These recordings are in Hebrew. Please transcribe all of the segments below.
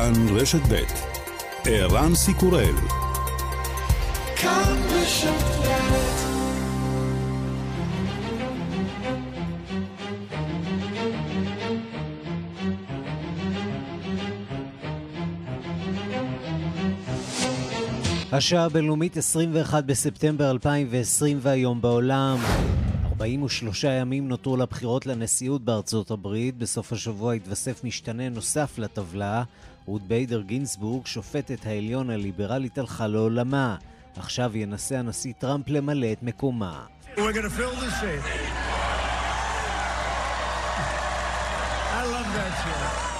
כאן רשת ב' ערן סיקורל כאן רשת השעה הבינלאומית 21 בספטמבר 2020 והיום בעולם 43 ימים נותרו לבחירות לנשיאות בארצות הברית. בסוף השבוע התווסף משתנה נוסף לטבלה. רות ביידר גינסבורג, שופטת העליון הליברלית, הלכה לעולמה. עכשיו ינסה הנשיא טראמפ למלא את מקומה.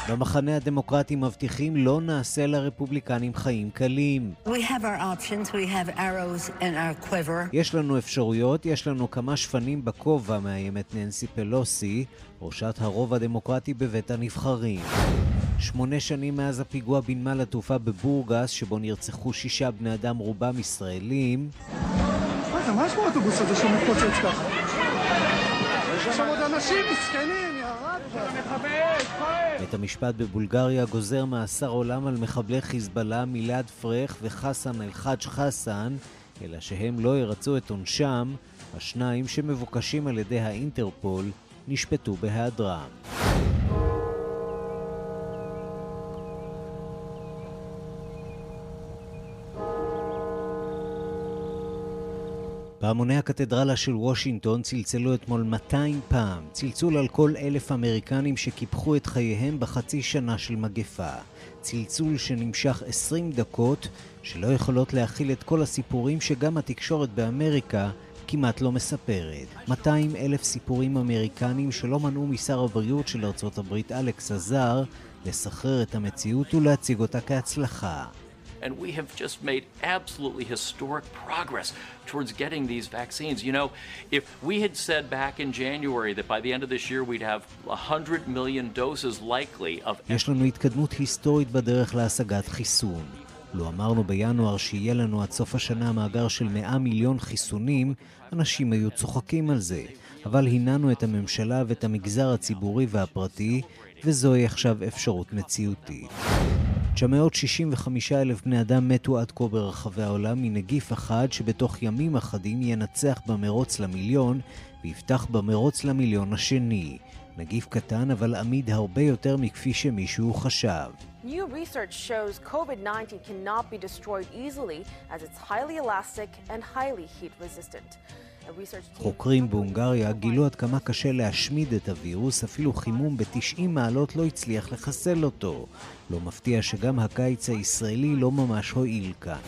במחנה הדמוקרטי מבטיחים לא נעשה לרפובליקנים חיים קלים. Options, יש לנו אפשרויות, יש לנו כמה שפנים בכובע, מאיימת ננסי פלוסי, ראשת הרוב הדמוקרטי בבית הנבחרים. שמונה שנים מאז הפיגוע בנמל התעופה בבורגס, שבו נרצחו שישה בני אדם, רובם ישראלים. רגע, מה יש באוטובוס הזה שהוא מתפוצץ ככה? יש שם עוד אנשים מסכנים! בית המשפט בבולגריה גוזר מאסר עולם על מחבלי חיזבאללה מילאד פרח וחסן אל-חאג' חסן, אלא שהם לא ירצו את עונשם, השניים שמבוקשים על ידי האינטרפול נשפטו בהיעדרם. פעמוני הקתדרלה של וושינגטון צלצלו אתמול 200 פעם, צלצול על כל אלף אמריקנים שקיפחו את חייהם בחצי שנה של מגפה. צלצול שנמשך 20 דקות, שלא יכולות להכיל את כל הסיפורים שגם התקשורת באמריקה כמעט לא מספרת. 200 אלף סיפורים אמריקנים שלא מנעו משר הבריאות של ארצות הברית אלכס עזר לסחרר את המציאות ולהציג אותה כהצלחה. And we have just made absolutely historic progress towards getting these vaccines. You know, if we had said back in January that by the end of this year we'd have 100 million doses likely of... יש לנו התקדמות היסטורית בדרך להשגת חיסון. לו אמרנו בינואר שיהיה לנו עד סוף השנה מאגר של 100 מיליון חיסונים, אנשים היו צוחקים על זה. אבל הנענו את הממשלה ואת המגזר הציבורי והפרטי, וזוהי עכשיו אפשרות מציאותית. 965 אלף בני אדם מתו עד כה ברחבי העולם מנגיף אחד שבתוך ימים אחדים ינצח במרוץ למיליון ויפתח במרוץ למיליון השני. נגיף קטן אבל עמיד הרבה יותר מכפי שמישהו חשב. New research shows COVID-19 cannot be destroyed easily as it's highly elastic and highly heat resistant. חוקרים בהונגריה גילו עד כמה קשה להשמיד את הווירוס, אפילו חימום ב-90 מעלות לא הצליח לחסל אותו. לא מפתיע שגם הקיץ הישראלי לא ממש הועיל כאן.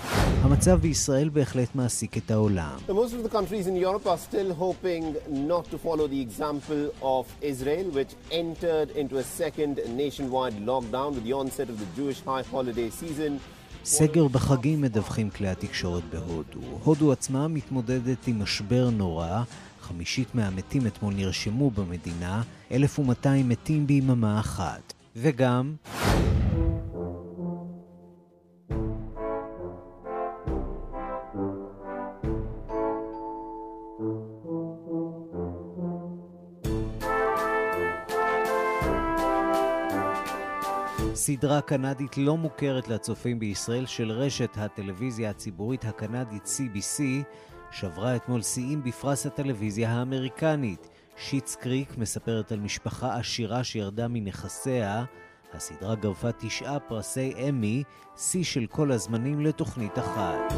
המצב בישראל בהחלט מעסיק את העולם. Most of the countries in Europe are still hoping not to follow the example of Israel, which entered into a second nationwide lockdown with the onset of the Jewish high holiday season. סגר בחגים מדווחים כלי התקשורת בהודו. הודו עצמה מתמודדת עם משבר נורא, חמישית מהמתים אתמול נרשמו במדינה, 1,200 מתים ביממה אחת. וגם... סדרה קנדית לא מוכרת לצופים בישראל של רשת הטלוויזיה הציבורית הקנדית CBC שברה אתמול שיאים בפרס הטלוויזיה האמריקנית. שיטס קריק מספרת על משפחה עשירה שירדה מנכסיה. הסדרה גרפה תשעה פרסי אמי, שיא של כל הזמנים לתוכנית אחת.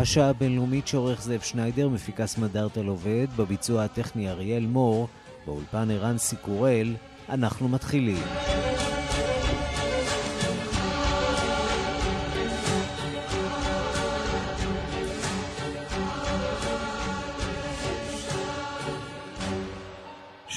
השעה הבינלאומית שעורך זאב שניידר, מפיקה סמדארטל עובד, בביצוע הטכני אריאל מור, באולפן ערן סיקורל, אנחנו מתחילים.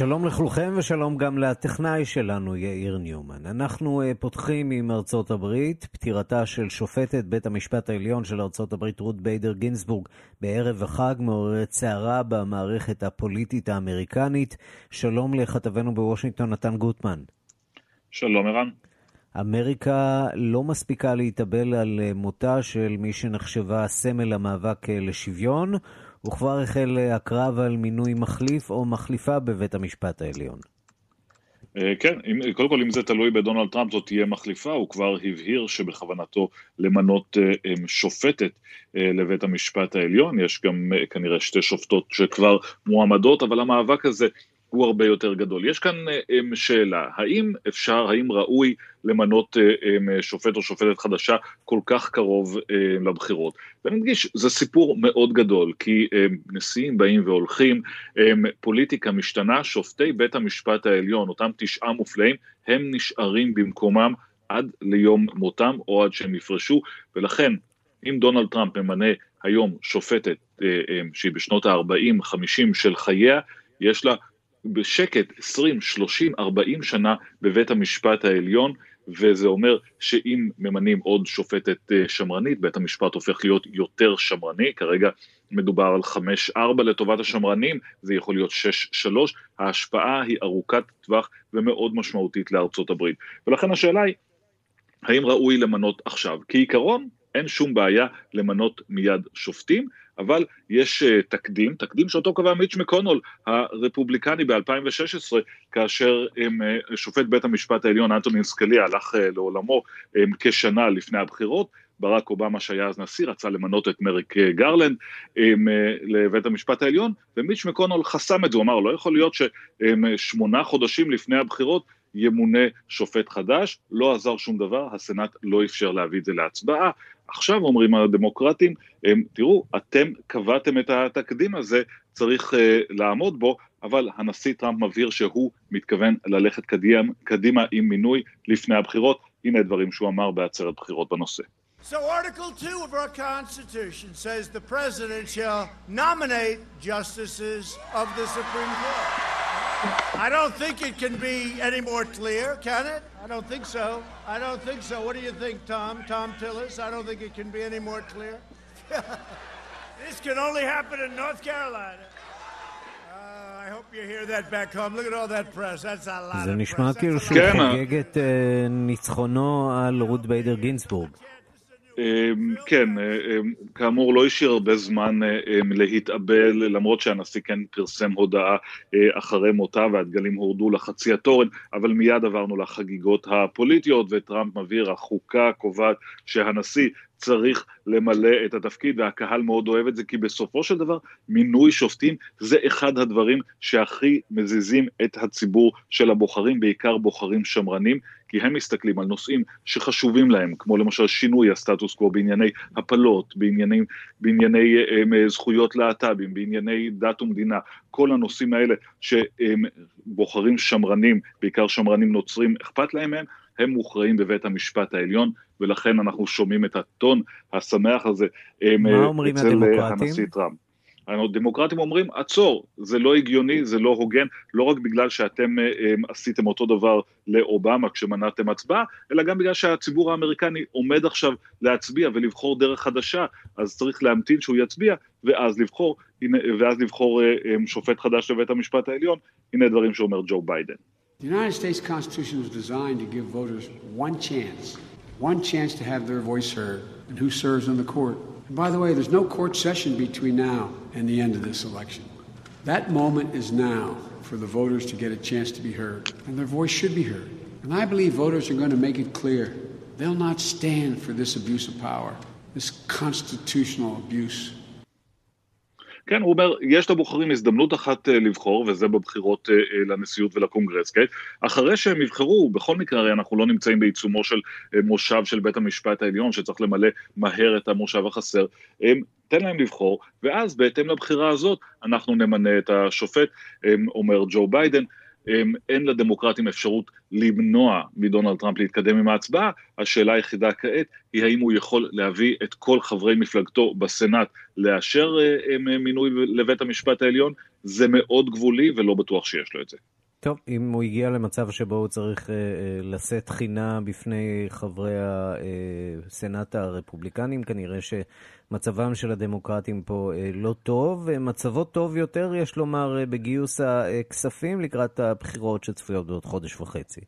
שלום לכולכם ושלום גם לטכנאי שלנו, יאיר ניומן. אנחנו uh, פותחים עם ארצות הברית, פטירתה של שופטת בית המשפט העליון של ארצות הברית, רות ביידר גינסבורג, בערב החג מעוררת סערה במערכת הפוליטית האמריקנית. שלום לכתבנו בוושינגטון, נתן גוטמן. שלום ערן. אמריקה לא מספיקה להתאבל על אה, מותה של מי שנחשבה סמל המאבק אה, לשוויון. וכבר החל הקרב על מינוי מחליף או מחליפה בבית המשפט העליון. אה, כן, אם, קודם כל אם זה תלוי בדונלד טראמפ זאת תהיה מחליפה, הוא כבר הבהיר שבכוונתו למנות אה, שופטת אה, לבית המשפט העליון, יש גם כנראה שתי שופטות שכבר מועמדות, אבל המאבק הזה הוא הרבה יותר גדול. יש כאן שאלה, האם אפשר, האם ראוי למנות שופט או שופטת חדשה כל כך קרוב לבחירות? ואני מדגיש, זה סיפור מאוד גדול, כי נשיאים באים והולכים, פוליטיקה משתנה, שופטי בית המשפט העליון, אותם תשעה מופלאים, הם נשארים במקומם עד ליום מותם או עד שהם יפרשו, ולכן אם דונלד טראמפ ממנה היום שופטת שהיא בשנות ה-40-50 של חייה, יש לה בשקט 20, 30, 40 שנה בבית המשפט העליון, וזה אומר שאם ממנים עוד שופטת אה, שמרנית, בית המשפט הופך להיות יותר שמרני, כרגע מדובר על 5-4 לטובת השמרנים, זה יכול להיות 6-3, ההשפעה היא ארוכת טווח ומאוד משמעותית לארצות הברית. ולכן השאלה היא, האם ראוי למנות עכשיו? כעיקרון, אין שום בעיה למנות מיד שופטים, אבל יש uh, תקדים, תקדים שאותו קבע מיץ' מקונול הרפובליקני ב-2016, כאשר uh, שופט בית המשפט העליון אנטוני סקלי הלך uh, לעולמו כשנה לפני הבחירות, ברק אובמה שהיה אז נשיא רצה למנות את מריק גרלנד um, לבית המשפט העליון, ומיץ' מקונול חסם את זה, הוא אמר לא יכול להיות ששמונה חודשים לפני הבחירות ימונה שופט חדש, לא עזר שום דבר, הסנאט לא אפשר להביא את זה להצבעה, עכשיו אומרים הדמוקרטים, תראו, אתם קבעתם את התקדים הזה, צריך uh, לעמוד בו, אבל הנשיא טראמפ מבהיר שהוא מתכוון ללכת קדימה, קדימה עם מינוי לפני הבחירות, הנה דברים שהוא אמר בעצרת בחירות בנושא. So Article 2 of our Constitution says the President shall nominate justices of the Supreme Court. I don't think it can be any more clear, can it? I don't think so. I don't think so. What do you think, Tom? Tom Tillis? I don't think it can be any more clear. this can only happen in North Carolina. Uh, I hope you hear that back home. Look at all that press. That's a lot זה נשמע כאילו שהוא חוגג את ניצחונו על רות ביידר גינסבורג. אמ, כן, אמ, כאמור לא השאיר הרבה זמן אמ, להתאבל, למרות שהנשיא כן פרסם הודעה אה, אחרי מותה והדגלים הורדו לחצי התורן, אבל מיד עברנו לחגיגות הפוליטיות וטראמפ מבהיר, החוקה קובעת שהנשיא צריך למלא את התפקיד והקהל מאוד אוהב את זה כי בסופו של דבר מינוי שופטים זה אחד הדברים שהכי מזיזים את הציבור של הבוחרים, בעיקר בוחרים שמרנים, כי הם מסתכלים על נושאים שחשובים להם, כמו למשל שינוי הסטטוס קוו בענייני הפלות, בענייני, בענייני um, זכויות להט"בים, בענייני דת ומדינה, כל הנושאים האלה שבוחרים שמרנים, בעיקר שמרנים נוצרים, אכפת להם מהם, הם מוכרעים בבית המשפט העליון, ולכן אנחנו שומעים את הטון השמח הזה אצל הנשיא טראמפ. הדמוקרטים אומרים, עצור, זה לא הגיוני, זה לא הוגן, לא רק בגלל שאתם um, עשיתם אותו דבר לאובמה כשמנעתם הצבעה, אלא גם בגלל שהציבור האמריקני עומד עכשיו להצביע ולבחור דרך חדשה, אז צריך להמתין שהוא יצביע, ואז לבחור, הנה, ואז לבחור uh, um, שופט חדש לבית המשפט העליון, הנה דברים שאומר ג'ו ביידן. The United States Constitution was designed to give voters one chance, one chance to have their voice heard, and who serves on the court. And by the way, there's no court session between now and the end of this election. That moment is now for the voters to get a chance to be heard, and their voice should be heard. And I believe voters are going to make it clear they'll not stand for this abuse of power, this constitutional abuse כן, הוא אומר, יש לבוחרים הזדמנות אחת אה, לבחור, וזה בבחירות אה, אה, לנשיאות ולקונגרס, כן? אחרי שהם יבחרו, בכל מקרה, הרי אנחנו לא נמצאים בעיצומו של מושב של בית המשפט העליון, שצריך למלא מהר את המושב החסר, תן להם לבחור, ואז בהתאם לבחירה הזאת, אנחנו נמנה את השופט, אומר ג'ו ביידן. אין לדמוקרטים אפשרות למנוע מדונלד טראמפ להתקדם עם ההצבעה, השאלה היחידה כעת היא האם הוא יכול להביא את כל חברי מפלגתו בסנאט לאשר מינוי לבית המשפט העליון, זה מאוד גבולי ולא בטוח שיש לו את זה. טוב, אם הוא הגיע למצב שבו הוא צריך אה, אה, לשאת חינה בפני חברי הסנאט הרפובליקנים, כנראה שמצבם של הדמוקרטים פה אה, לא טוב. מצבו טוב יותר, יש לומר, אה, בגיוס הכספים לקראת הבחירות שצפויות בעוד חודש וחצי.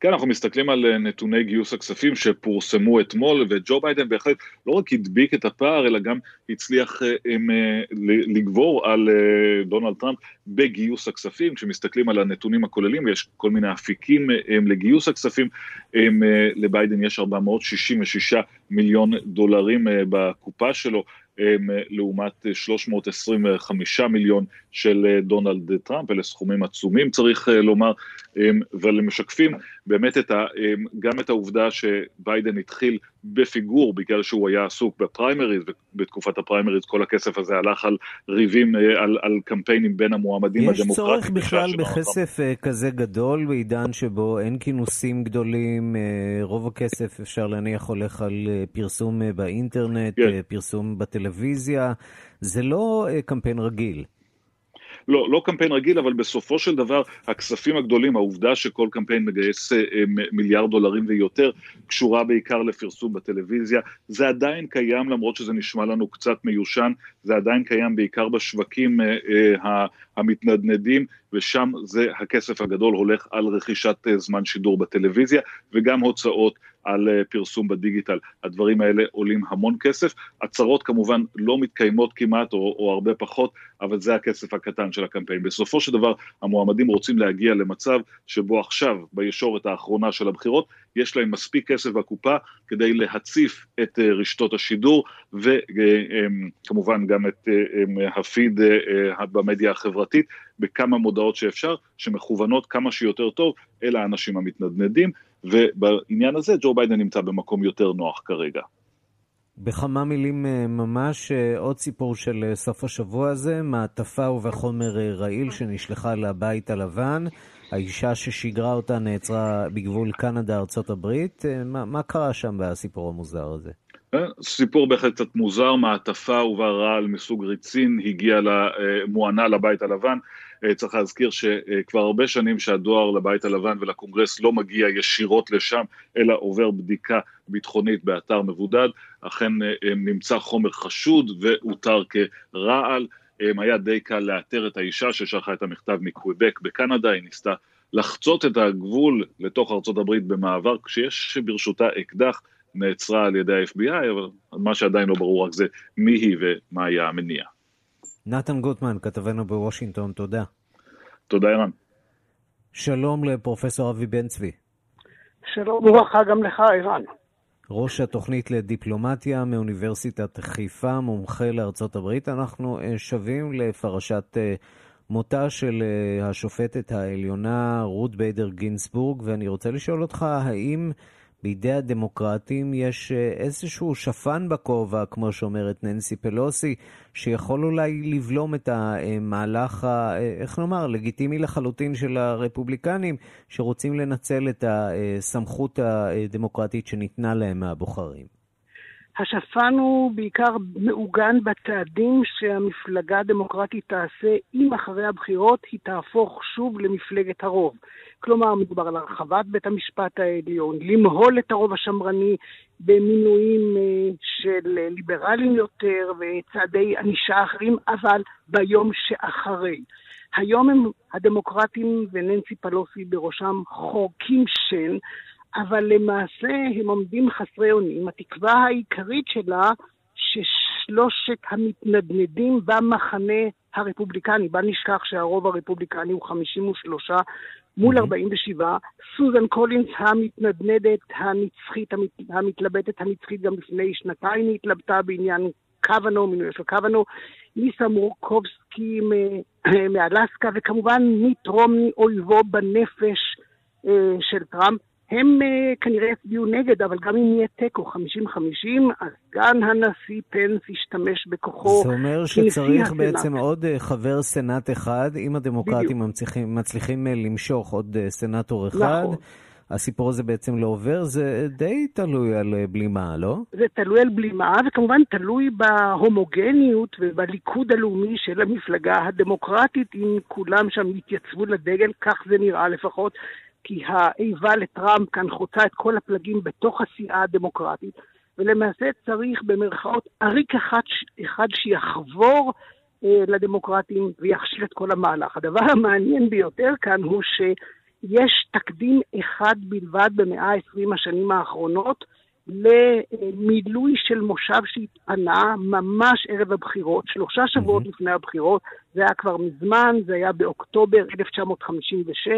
כן, אנחנו מסתכלים על אה, נתוני גיוס הכספים שפורסמו אתמול, וג'ו ביידן בהחלט לא רק הדביק את הפער, אלא גם הצליח אה, הם, אה, לגבור על דונלד טראמפ בגיוס הכספים. כשמסתכלים על הנתונים הכוללים, יש כל מיני אפיקים הם, לגיוס הכספים, הם, לביידן יש 466 מיליון דולרים בקופה שלו. לעומת 325 מיליון של דונלד טראמפ, אלה סכומים עצומים צריך לומר, אבל הם משקפים באמת את ה, גם את העובדה שביידן התחיל בפיגור בגלל שהוא היה עסוק בפריימריז, ובתקופת הפריימריז כל הכסף הזה הלך על ריבים, על, על קמפיינים בין המועמדים יש הדמוקרטיים. יש צורך בכלל בכסף אה, כזה גדול בעידן שבו אין כינוסים גדולים, אה, רוב הכסף אפשר להניח הולך על אה, פרסום באינטרנט. כן. פרסום בטלוויזיה, זה לא קמפיין רגיל. לא, לא קמפיין רגיל, אבל בסופו של דבר הכספים הגדולים, העובדה שכל קמפיין מגייס אה, מיליארד דולרים ויותר, קשורה בעיקר לפרסום בטלוויזיה. זה עדיין קיים, למרות שזה נשמע לנו קצת מיושן, זה עדיין קיים בעיקר בשווקים אה, אה, המתנדנדים, ושם זה הכסף הגדול הולך על רכישת זמן שידור בטלוויזיה, וגם הוצאות על אה, פרסום בדיגיטל. הדברים האלה עולים המון כסף. הצהרות כמובן לא מתקיימות כמעט או, או הרבה פחות, אבל זה הכסף הקטן של הקמפיין. בסופו של דבר המועמדים רוצים להגיע למצב שבו עכשיו, בישורת האחרונה של הבחירות, יש להם מספיק כסף בקופה כדי להציף את אה, רשתות השידור וכמובן גם את אה, הפיד במדיה החברתית בכמה מודעות שאפשר, שמכוונות כמה שיותר טוב אל האנשים המתנדנדים. ובעניין הזה ג'ו ביידן נמצא במקום יותר נוח כרגע. בכמה מילים אה, ממש, אה, עוד סיפור של אה, סוף השבוע הזה, מעטפה ובחומר רעיל שנשלחה לבית הלבן. האישה ששיגרה אותה נעצרה בגבול קנדה-ארצות הברית. מה, מה קרה שם בסיפור המוזר הזה? סיפור בהחלט קצת מוזר, מעטפה ובה רעל מסוג ריצין הגיעה מוענה לבית הלבן. אה, צריך להזכיר שכבר הרבה שנים שהדואר לבית הלבן ולקונגרס לא מגיע ישירות לשם, אלא עובר בדיקה ביטחונית באתר מבודד. אכן אה, נמצא חומר חשוד ואותר כרעל. היה די קל לאתר את האישה ששלחה את המכתב מקוויבק בקנדה, היא ניסתה לחצות את הגבול לתוך ארצות הברית במעבר, כשיש ברשותה אקדח, נעצרה על ידי ה-FBI, אבל מה שעדיין לא ברור רק זה מי היא ומה היה המניע. נתן גוטמן, כתבנו בוושינגטון, תודה. תודה, ערן. שלום לפרופסור אבי בן צבי. שלום וברכה גם לך, ערן. ראש התוכנית לדיפלומטיה מאוניברסיטת חיפה, מומחה לארצות הברית. אנחנו אה, שבים לפרשת אה, מותה של אה, השופטת העליונה רות ביידר גינסבורג, ואני רוצה לשאול אותך, האם בידי הדמוקרטים יש אה, איזשהו שפן בכובע, כמו שאומרת ננסי פלוסי, שיכול אולי לבלום את המהלך, ה, אה, איך נאמר, לגיטימי לחלוטין של הרפובליקנים, שרוצים לנצל את הסמכות הדמוקרטית שניתנה להם מהבוחרים. השפן הוא בעיקר מעוגן בצעדים שהמפלגה הדמוקרטית תעשה אם אחרי הבחירות היא תהפוך שוב למפלגת הרוב. כלומר, מדובר על הרחבת בית המשפט העליון, למהול את הרוב השמרני במינויים אה, של ליברלים יותר וצעדי ענישה אחרים, אבל ביום שאחרי. היום הם הדמוקרטים וננסי פלוסי בראשם חורקים שן, אבל למעשה הם עומדים חסרי אונים. התקווה העיקרית שלה ששלושת המתנדנדים במחנה הרפובליקני, בל נשכח שהרוב הרפובליקני הוא 53 מול 47, סוזן קולינס המתנדנדת הנצחית, המת, המתלבטת הנצחית גם לפני שנתיים היא התלבטה בעניין קוונו, מינוי של קוונו, ליסה מורקובסקי מאלסקה, וכמובן מיט רומני, אויבו בנפש אה, של טראמפ. הם אה, כנראה יצביעו נגד, אבל גם אם יהיה תיקו 50-50, אז סגן הנשיא פנס ישתמש בכוחו. זה אומר שצריך בעצם עוד uh, חבר סנאט אחד, אם הדמוקרטים מצליחים, מצליחים uh, למשוך עוד סנאטור אחד. נכון. הסיפור הזה בעצם לא עובר, זה די תלוי על בלימה, לא? זה תלוי על בלימה, וכמובן תלוי בהומוגניות ובליכוד הלאומי של המפלגה הדמוקרטית, אם כולם שם יתייצבו לדגל, כך זה נראה לפחות. כי האיבה לטראמפ כאן חוצה את כל הפלגים בתוך הסיעה הדמוקרטית, ולמעשה צריך במרכאות עריק אחד, אחד שיחבור אה, לדמוקרטים ויכשיל את כל המהלך. הדבר המעניין ביותר כאן הוא שיש תקדים אחד בלבד במאה ה-20 השנים האחרונות, למילוי של מושב שהתפנה ממש ערב הבחירות, שלושה שבועות mm-hmm. לפני הבחירות, זה היה כבר מזמן, זה היה באוקטובר 1956,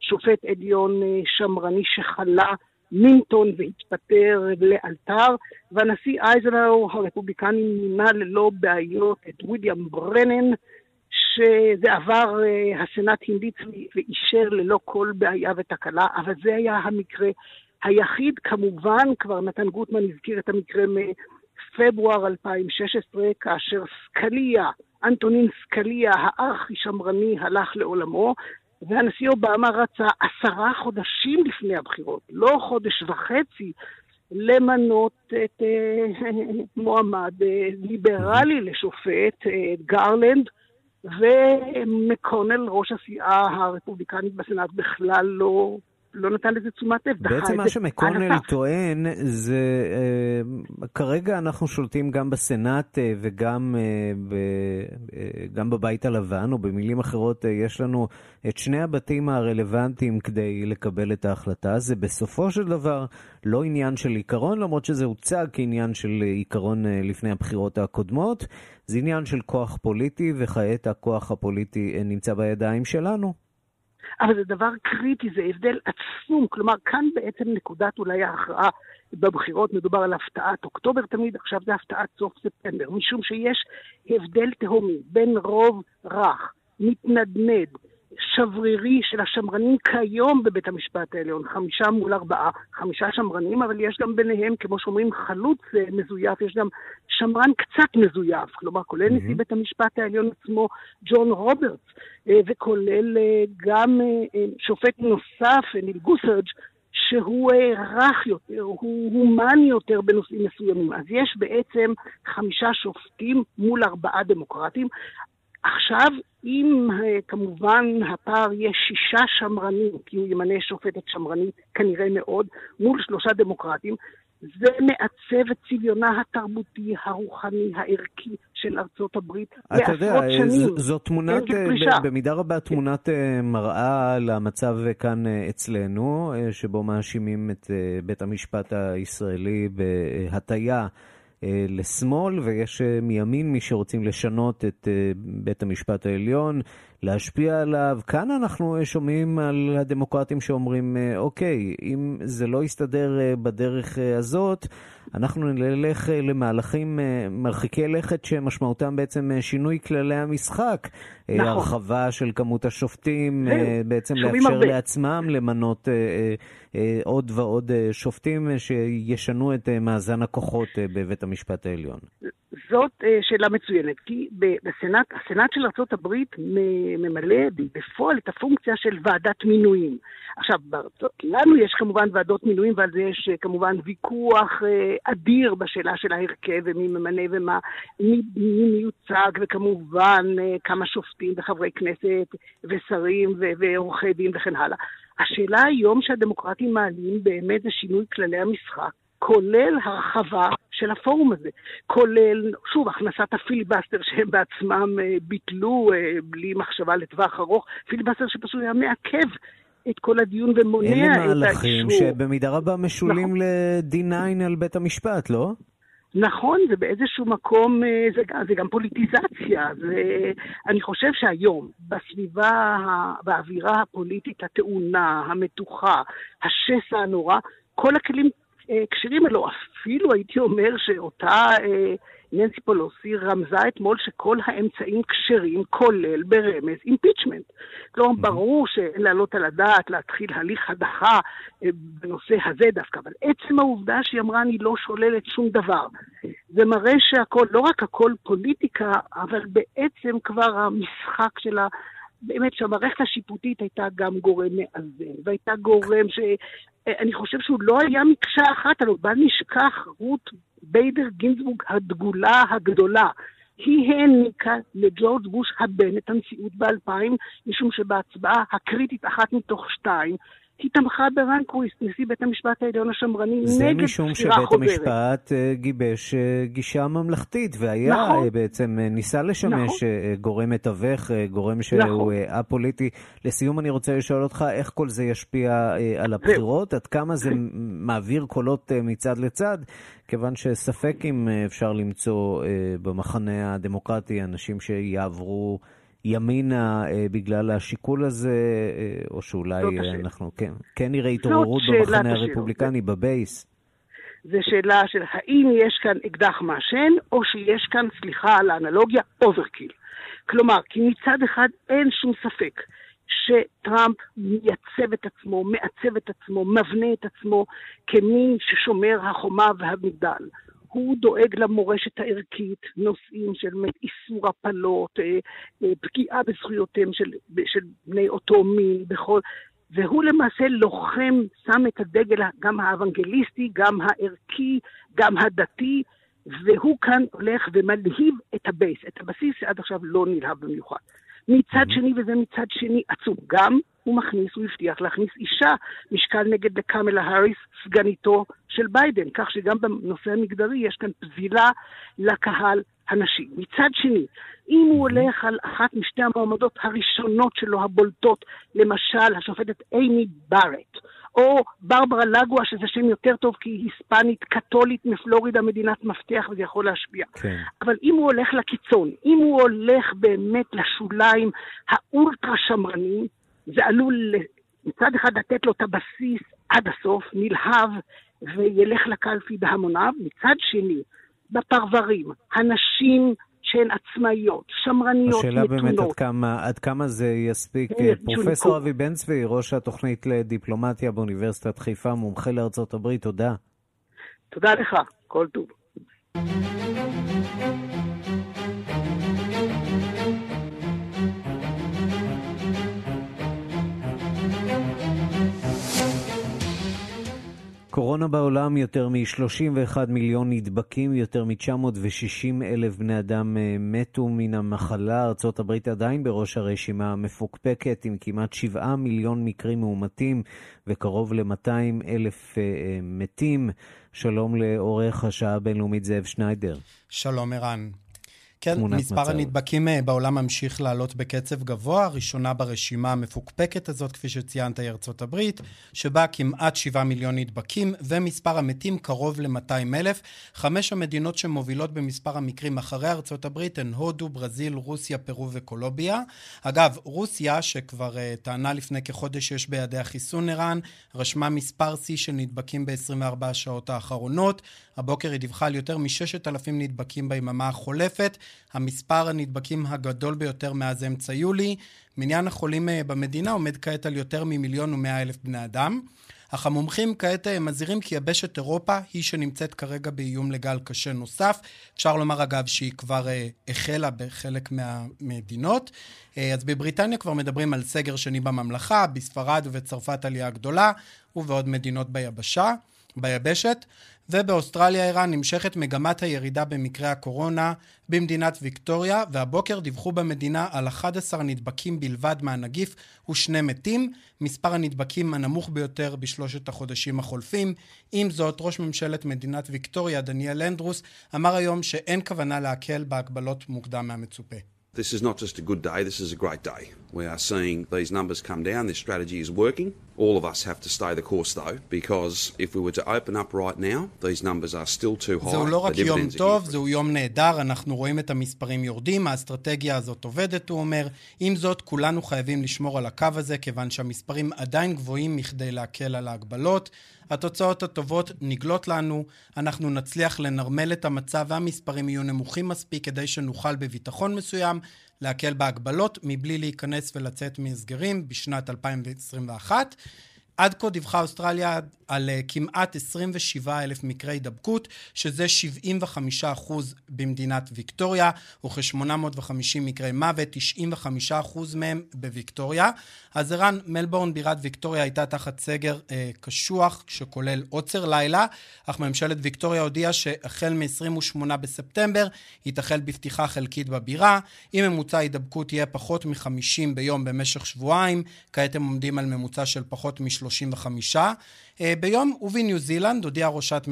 שופט עליון אה, שמרני שחלה מינטון והתפטר לאלתר, והנשיא אייזנאו הרפובליקני מינה ללא בעיות את ויליאם ברנן, שזה עבר, אה, הסנאט המליץ ואישר ללא כל בעיה ותקלה, אבל זה היה המקרה היחיד כמובן, כבר נתן גוטמן הזכיר את המקרה מפברואר 2016, כאשר סקליה, אנטונין סקליה, הארכי שמרני, הלך לעולמו, והנשיא אובמה רצה עשרה חודשים לפני הבחירות, לא חודש וחצי, למנות את אה, מועמד אה, ליברלי לשופט, אה, גרלנד, ומקונל, ראש הסיעה הרפובליקנית בסנאט, בכלל לא לא נתן לזה תשומת לב. בעצם מה שמקונל טוען זה, uh, כרגע אנחנו שולטים גם בסנאט uh, וגם uh, גם בבית הלבן, או במילים אחרות, יש לנו את שני הבתים הרלוונטיים כדי לקבל את ההחלטה. זה בסופו של דבר לא עניין של עיקרון, למרות שזה הוצג כעניין של עיקרון לפני הבחירות הקודמות. זה עניין של כוח פוליטי, וכעת הכוח הפוליטי נמצא בידיים שלנו. אבל זה דבר קריטי, זה הבדל עצום. כלומר, כאן בעצם נקודת אולי ההכרעה בבחירות, מדובר על הפתעת אוקטובר תמיד, עכשיו זה הפתעת סוף ספטמבר, משום שיש הבדל תהומי בין רוב רך, מתנדנד, שברירי של השמרנים כיום בבית המשפט העליון, חמישה מול ארבעה, חמישה שמרנים, אבל יש גם ביניהם, כמו שאומרים, חלוץ אה, מזויף, יש גם שמרן קצת מזויף, כלומר, כולל mm-hmm. נשיא בית המשפט העליון עצמו, ג'ון רוברטס, אה, וכולל אה, גם שופט נוסף, ניל גוסרג', שהוא רך יותר, הוא הומני יותר בנושאים מסוימים. אז יש בעצם חמישה שופטים מול ארבעה דמוקרטים. עכשיו, אם אה, כמובן הפער יהיה שישה שמרנים, כי הוא ימנה שופטת שמרנית כנראה מאוד, מול שלושה דמוקרטים, זה מעצב את צביונה התרבותי, הרוחני, הערכי של ארצות הברית לעשרות שנים. אתה יודע, זו תמונת, אה, במידה רבה תמונת אה, מראה למצב כאן אצלנו, שבו מאשימים את בית המשפט הישראלי בהטייה. אה, לשמאל, ויש אה, מימין מי שרוצים לשנות את אה, בית המשפט העליון, להשפיע עליו. כאן אנחנו שומעים על הדמוקרטים שאומרים, אוקיי, אם זה לא יסתדר בדרך הזאת, אנחנו נלך למהלכים מרחיקי לכת שמשמעותם בעצם שינוי כללי המשחק. נכון. הרחבה של כמות השופטים, בעצם לאפשר הרבה. לעצמם למנות עוד ועוד שופטים שישנו את מאזן הכוחות בבית המשפט. העליון? זאת שאלה מצוינת, כי בסנאט, הסנאט של ארה"ב ממלא בפועל את הפונקציה של ועדת מינויים. עכשיו, לנו יש כמובן ועדות מינויים, ועל זה יש uh, כמובן ויכוח uh, אדיר בשאלה של ההרכב ומי ממנה ומה, מי, מי מיוצג, וכמובן uh, כמה שופטים וחברי כנסת ושרים ועורכי דין וכן הלאה. השאלה היום שהדמוקרטים מעלים באמת זה שינוי כללי המשחק. כולל הרחבה של הפורום הזה, כולל, שוב, הכנסת הפיליבסטר שהם בעצמם אה, ביטלו אה, בלי מחשבה לטווח ארוך, פיליבסטר שפשוט היה מעכב את כל הדיון ומונע את האישור. אלה מהלכים שבמידה רבה משולים נכון. ל-D9 על בית המשפט, לא? נכון, זה באיזשהו מקום, אה, זה, זה גם פוליטיזציה. זה, אני חושב שהיום, בסביבה, באווירה הפוליטית הטעונה, המתוחה, השסע הנורא, כל הכלים אה, כשירים אלו. אפילו הייתי אומר שאותה אה, ננסי פולוסי רמזה אתמול שכל האמצעים כשרים, כולל ברמז אימפיצ'מנט. כלומר, ברור שאין להעלות על הדעת להתחיל הליך הדחה אה, בנושא הזה דווקא, אבל עצם העובדה שהיא אמרה, אני לא שוללת שום דבר. זה מראה שהכל, לא רק הכל פוליטיקה, אבל בעצם כבר המשחק שלה באמת שהמערכת השיפוטית הייתה גם גורם מאזן, והייתה גורם ש... אני חושב שהוא לא היה מקשה אחת, אבל בל נשכח רות ביידר גינזבורג הדגולה הגדולה. היא העניקה לג'ורג' בוש הבן את הנשיאות ב-2000, משום שבהצבעה הקריטית אחת מתוך שתיים, היא תמכה ברנקוויסט, נשיא בית המשפט העליון השמרני, נגד בחירה חוזרת. זה משום שבית המשפט אה, גיבש אה, גישה ממלכתית, והיה נכון. אה, בעצם, ניסה לשמש נכון. גורם מתווך, גורם שהוא נכון. א-פוליטי. לסיום אני רוצה לשאול אותך, איך כל זה ישפיע על הבחירות? עד כמה זה מעביר קולות מצד לצד? כיוון שספק אם אפשר למצוא במחנה הדמוקרטי אנשים שיעברו... ימינה אה, בגלל השיקול הזה, אה, או שאולי אה, אנחנו כן, כן נראה התעוררות במחנה הרפובליקני בבייס? זה שאלה של האם יש כאן אקדח מעשן, או שיש כאן, סליחה על האנלוגיה, overkill. כלומר, כי מצד אחד אין שום ספק שטראמפ מייצב את עצמו, מעצב את עצמו, מבנה את עצמו כמי ששומר החומה והמגדל. הוא דואג למורשת הערכית, נושאים של איסור הפלות, אה, אה, פגיעה בזכויותיהם של, של בני אותו מין, בכל... והוא למעשה לוחם, שם את הדגל גם האוונגליסטי, גם הערכי, גם הדתי, והוא כאן הולך ומלהיב את ה base, את הבסיס שעד עכשיו לא נלהב במיוחד. מצד שני, וזה מצד שני עצוב, גם הוא מכניס, הוא הבטיח להכניס אישה משקל נגד לקמלה האריס, סגניתו של ביידן, כך שגם בנושא המגדרי יש כאן פזילה לקהל הנשי. מצד שני, אם הוא הולך על אחת משתי המועמדות הראשונות שלו, הבולטות, למשל השופטת אימי בארט, או ברברה לגווה, שזה שם יותר טוב כי היא היספנית קתולית מפלורידה, מדינת מפתח, וזה יכול להשפיע. כן. אבל אם הוא הולך לקיצון, אם הוא הולך באמת לשוליים האולטרה שמרניים, זה עלול מצד אחד לתת לו את הבסיס עד הסוף, נלהב, וילך לקלפי בהמוניו, מצד שני, בפרברים, הנשים שהן עצמאיות, שמרניות, השאלה מתונות. השאלה באמת עד כמה, עד כמה זה יספיק. אה, פרופסור אבי בן צבי, ראש התוכנית לדיפלומטיה באוניברסיטת חיפה, מומחה לארצות הברית, תודה. תודה לך, כל טוב. קורונה בעולם, יותר מ-31 מיליון נדבקים, יותר מ-960 אלף בני אדם אה, מתו מן המחלה. ארה"ב עדיין בראש הרשימה המפוקפקת, עם כמעט 7 מיליון מקרים מאומתים וקרוב ל-200 אלף אה, אה, מתים. שלום לעורך השעה הבינלאומית זאב שניידר. שלום ערן. כן, מספר מצב. הנדבקים אה, בעולם ממשיך לעלות בקצב גבוה. ראשונה ברשימה המפוקפקת הזאת, כפי שציינת, היא ארצות הברית, שבה כמעט 7 מיליון נדבקים, ומספר המתים קרוב ל-200 אלף. חמש המדינות שמובילות במספר המקרים אחרי ארצות הברית הן הודו, ברזיל, רוסיה, פרו וקולוביה. אגב, רוסיה, שכבר uh, טענה לפני כחודש שיש בידיה חיסון ערן, רשמה מספר שיא של נדבקים ב-24 השעות האחרונות. הבוקר היא דיווחה על יותר מ-6,000 נדבקים ביממה החולפת. המספר הנדבקים הגדול ביותר מאז אמצע יולי. מניין החולים אה, במדינה עומד כעת על יותר ממיליון ומאה אלף בני אדם. אך המומחים כעת אה, מזהירים כי יבשת אירופה היא שנמצאת כרגע באיום לגל קשה נוסף. אפשר לומר אגב שהיא כבר uh, החלה בחלק מהמדינות. Uh, אז בבריטניה כבר מדברים על סגר שני בממלכה, בספרד ובצרפת עלייה גדולה, ובעוד מדינות ביבשה, ביבשת. ובאוסטרליה איראן נמשכת מגמת הירידה במקרי הקורונה במדינת ויקטוריה, והבוקר דיווחו במדינה על 11 נדבקים בלבד מהנגיף ושני מתים, מספר הנדבקים הנמוך ביותר בשלושת החודשים החולפים. עם זאת, ראש ממשלת מדינת ויקטוריה, דניאל אנדרוס, אמר היום שאין כוונה להקל בהגבלות מוקדם מהמצופה. This is not just a good day, this is a great day. We are seeing these numbers come down, this strategy is working. All of us have to stay the course though, because if we were to open up right now, these numbers are still too high. זהו לא רק יום טוב, זהו יום נהדר, אנחנו רואים את המספרים יורדים, האסטרטגיה הזאת עובדת, הוא אומר. עם זאת, כולנו חייבים לשמור על הקו הזה, כיוון שהמספרים עדיין גבוהים מכדי להקל על ההגבלות. התוצאות הטובות נגלות לנו, אנחנו נצליח לנרמל את המצב והמספרים יהיו נמוכים מספיק כדי שנוכל בביטחון מסוים להקל בהגבלות מבלי להיכנס ולצאת מהסגרים בשנת 2021. עד כה דיווחה אוסטרליה על uh, כמעט 27 אלף מקרי הידבקות, שזה 75 אחוז במדינת ויקטוריה, וכ-850 מקרי מוות, 95 אחוז מהם בוויקטוריה. אז ערן, מלבורן, בירת ויקטוריה, הייתה תחת סגר אה, קשוח, שכולל עוצר לילה, אך ממשלת ויקטוריה הודיעה שהחל מ-28 בספטמבר, היא תחל בפתיחה חלקית בבירה. אם ממוצע ההידבקות יהיה פחות מ-50 ביום במשך שבועיים, כעת הם עומדים על ממוצע של פחות מ-30. 35 אה, ביום, ובניו זילנד הודיעה ראשת,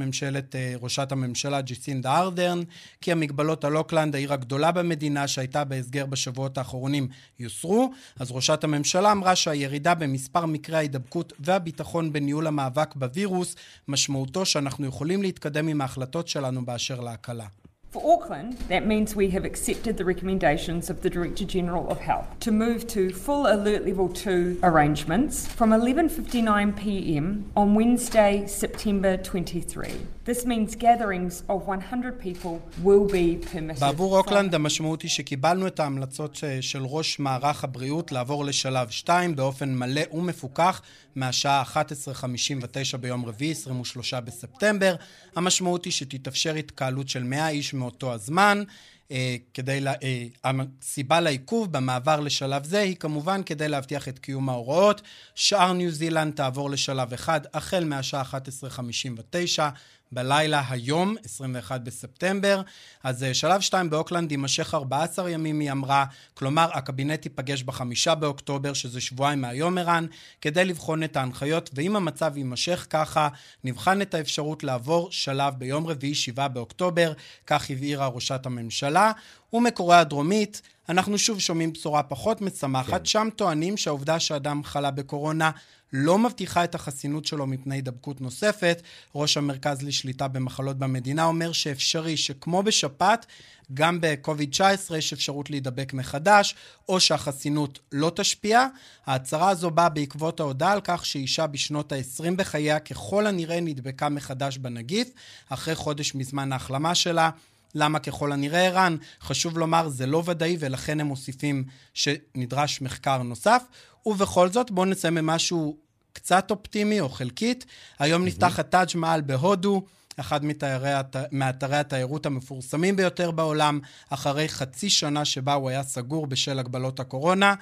אה, ראשת הממשלה ג'יסינדה ארדרן כי המגבלות על אוקלנד, העיר הגדולה במדינה שהייתה בהסגר בשבועות האחרונים, יוסרו. אז ראשת הממשלה אמרה שהירידה במספר מקרי ההידבקות והביטחון בניהול המאבק בווירוס, משמעותו שאנחנו יכולים להתקדם עם ההחלטות שלנו באשר להקלה. For Auckland, that means we have accepted the recommendations of the Director General of Health to move to full alert level 2 arrangements from 11:59 p.m. on Wednesday, September 23. This means gatherings of 100 people will be permitted. בעבור אוקלנד המשמעות היא שקיבלנו את ההמלצות של ראש מערך הבריאות לעבור לשלב 2 באופן מלא ומפוקח מהשעה 11:59 ביום רביעי, 23 בספטמבר. המשמעות היא שתתאפשר התקהלות של 100 איש מאותו הזמן. אה, כדי, לה, אה, הסיבה לעיכוב במעבר לשלב זה היא כמובן כדי להבטיח את קיום ההוראות. שאר ניו זילנד תעבור לשלב אחד החל מהשעה 11:59 בלילה היום, 21 בספטמבר. אז אה, שלב 2 באוקלנד יימשך 14 ימים, היא אמרה. כלומר, הקבינט ייפגש בחמישה באוקטובר, שזה שבועיים מהיום ערן, כדי לבחון את ההנחיות, ואם המצב יימשך ככה, נבחן את האפשרות לעבור שלב ביום רביעי, 7 באוקטובר, כך הבהירה ראשת הממשלה. ומקוריאה הדרומית, אנחנו שוב שומעים בשורה פחות משמחת, כן. שם טוענים שהעובדה שאדם חלה בקורונה לא מבטיחה את החסינות שלו מפני הידבקות נוספת. ראש המרכז לשליטה במחלות במדינה אומר שאפשרי שכמו בשפעת, גם ב-COVID-19 יש אפשרות להידבק מחדש, או שהחסינות לא תשפיע. ההצהרה הזו באה בעקבות ההודעה על כך שאישה בשנות ה-20 בחייה ככל הנראה נדבקה מחדש בנגיף, אחרי חודש מזמן ההחלמה שלה. למה ככל הנראה ערן? חשוב לומר, זה לא ודאי ולכן הם מוסיפים שנדרש מחקר נוסף. ובכל זאת, בואו נצא ממשהו קצת אופטימי או חלקית. היום נפתח הטאג' מעל בהודו. אחד מתארי, מאתרי התיירות המפורסמים ביותר בעולם, אחרי חצי שנה שבה הוא היה סגור בשל הגבלות הקורונה,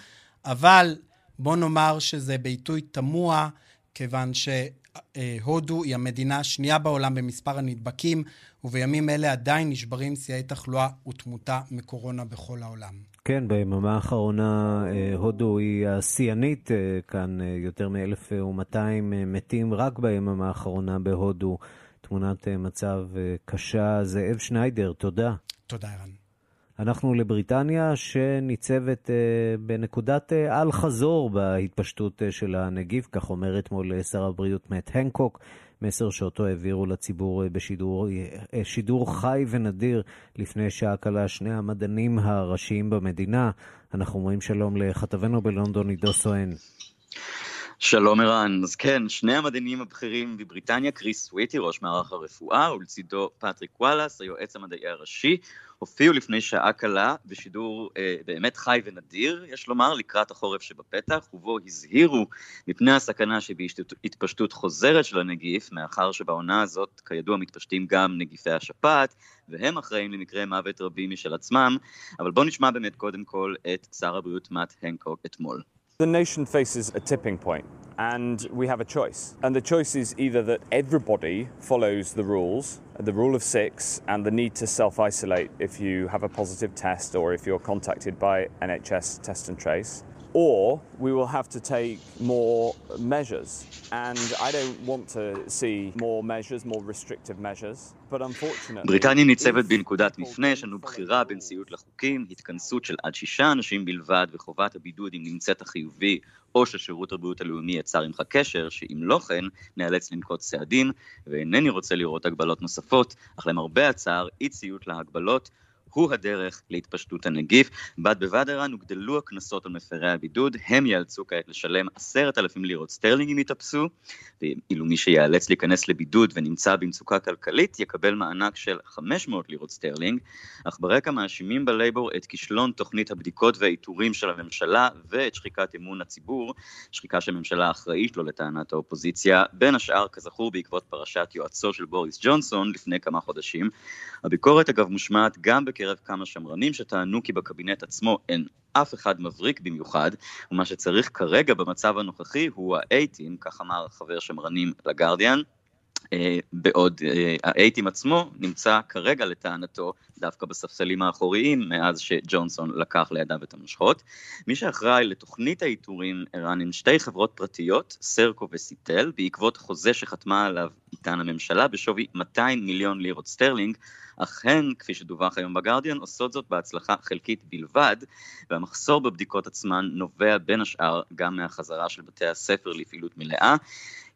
אבל בוא נאמר שזה בעיתוי תמוה, כיוון שהודו היא המדינה השנייה בעולם במספר הנדבקים, ובימים אלה עדיין נשברים שיאי תחלואה ותמותה מקורונה בכל העולם. כן, ביממה האחרונה אה, הודו היא השיאנית, אה, כאן אה, יותר מ-1,200 מתים רק ביממה האחרונה בהודו. תמונת מצב קשה. זאב שניידר, תודה. תודה, ערן. אנחנו לבריטניה, שניצבת בנקודת אל-חזור בהתפשטות של הנגיף, כך אומר אתמול שר הבריאות מאט הנקוק. מסר שאותו העבירו לציבור אה, בשידור אה, שידור חי ונדיר לפני שעה קלה שני המדענים הראשיים במדינה. אנחנו אומרים שלום לכתבנו בלונדון, עידו סואן. שלום ערן, אז כן, שני המדענים הבכירים בבריטניה, קריס סוויטי, ראש מערך הרפואה, ולצידו פטריק וואלאס, היועץ המדעי הראשי, הופיעו לפני שעה קלה בשידור אה, באמת חי ונדיר, יש לומר, לקראת החורף שבפתח, ובו הזהירו מפני הסכנה שבהתפשטות חוזרת של הנגיף, מאחר שבעונה הזאת, כידוע, מתפשטים גם נגיפי השפעת, והם אחראים למקרי מוות רבים משל עצמם, אבל בואו נשמע באמת קודם כל את שר הבריאות מאט הנקוק אתמול. The nation faces a tipping point, and we have a choice. And the choice is either that everybody follows the rules, the rule of six, and the need to self isolate if you have a positive test or if you're contacted by NHS test and trace, or we will have to take more measures. And I don't want to see more measures, more restrictive measures. בריטניה ניצבת בנקודת מפנה, יש לנו בחירה בין ציות לחוקים, התכנסות של עד שישה אנשים בלבד וחובת הבידוד אם נמצאת החיובי או ששירות הבריאות הלאומי יצר עמך קשר, שאם לא כן, נאלץ לנקוט צעדים, ואינני רוצה לראות הגבלות נוספות, אך למרבה הצער, אי ציות להגבלות הוא הדרך להתפשטות הנגיף. בד בבד ערן הוגדלו הקנסות על מפרי הבידוד, הם ייאלצו כעת לשלם עשרת אלפים לירות סטרלינג אם ייתפסו, ואילו מי שייאלץ להיכנס לבידוד ונמצא במצוקה כלכלית יקבל מענק של 500 לירות סטרלינג, אך ברקע מאשימים בלייבור את כישלון תוכנית הבדיקות והאיתורים של הממשלה ואת שחיקת אמון הציבור, שחיקה שהממשלה אחראית לו לטענת האופוזיציה, בין השאר כזכור בעקבות פרשת יועצו של בוריס ג'ונסון לפני כמה חודשים. הביקורת אגב מושמעת גם בקרב כמה שמרנים שטענו כי בקבינט עצמו אין אף אחד מבריק במיוחד, ומה שצריך כרגע במצב הנוכחי הוא האייטים, כך אמר חבר שמרנים לגרדיאן, בעוד אה, האייטים עצמו נמצא כרגע לטענתו דווקא בספסלים האחוריים מאז שג'ונסון לקח לידיו את המושכות. מי שאחראי לתוכנית האיתורים ערן הן שתי חברות פרטיות, סרקו וסיטל, בעקבות חוזה שחתמה עליו איתן הממשלה בשווי 200 מיליון לירות סטרלינג, אך הן, כפי שדווח היום בגרדיאן, עושות זאת בהצלחה חלקית בלבד, והמחסור בבדיקות עצמן נובע בין השאר גם מהחזרה של בתי הספר לפעילות מלאה.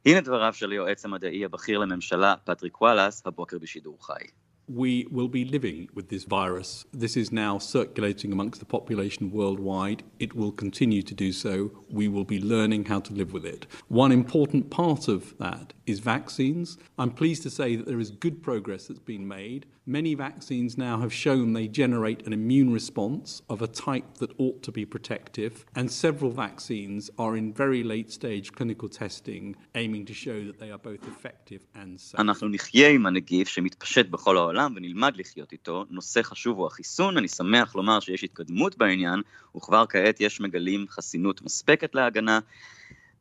הנה דבריו של היועץ המדעי הבכיר לממשלה, פטריק וואלאס, הבוקר בשידור חי. we will be living with this virus. This is now circulating amongst the population worldwide. It will continue to do so. We will be learning how to live with it. One important part of that is vaccines. I'm pleased to say that there is good progress that's been made. Many vaccines now have shown they generate an immune response of a type that ought to be protective, and several vaccines are in very late stage clinical testing, aiming to show that they are both effective and safe. אנחנו נחיה עם הנגיף שמתפשט בכל העולם ונלמד לחיות איתו. נושא חשוב הוא החיסון, אני שמח לומר שיש התקדמות בעניין, וכבר כעת יש מגלים חסינות מספקת להגנה.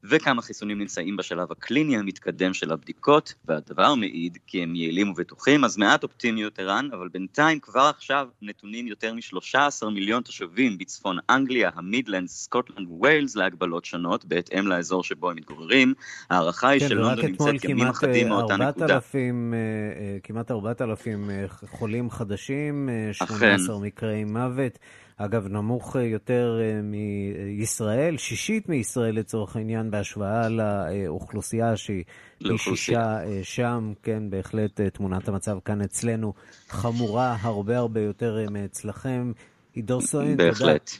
וכמה חיסונים נמצאים בשלב הקליני המתקדם של הבדיקות, והדבר מעיד כי הם יעילים ובטוחים, אז מעט אופטימיות ערן, אבל בינתיים כבר עכשיו נתונים יותר מ-13 מיליון תושבים בצפון אנגליה, המידלנד, סקוטלנד וויילס להגבלות שונות, בהתאם לאזור שבו הם מתגוררים. ההערכה היא כן, שלונדון נמצאת ימים אחדים מאותה נקודה. אה, אה, כמעט 4,000 אה, חולים חדשים, 18 מקרי מוות. אגב, נמוך יותר אה, מישראל, שישית מישראל לצורך העניין, בהשוואה לאוכלוסייה שהיא פי שישה אה, שם, כן, בהחלט אה, תמונת המצב כאן אצלנו חמורה הרבה הרבה יותר מאצלכם. עידו סואן, תודה. בהחלט.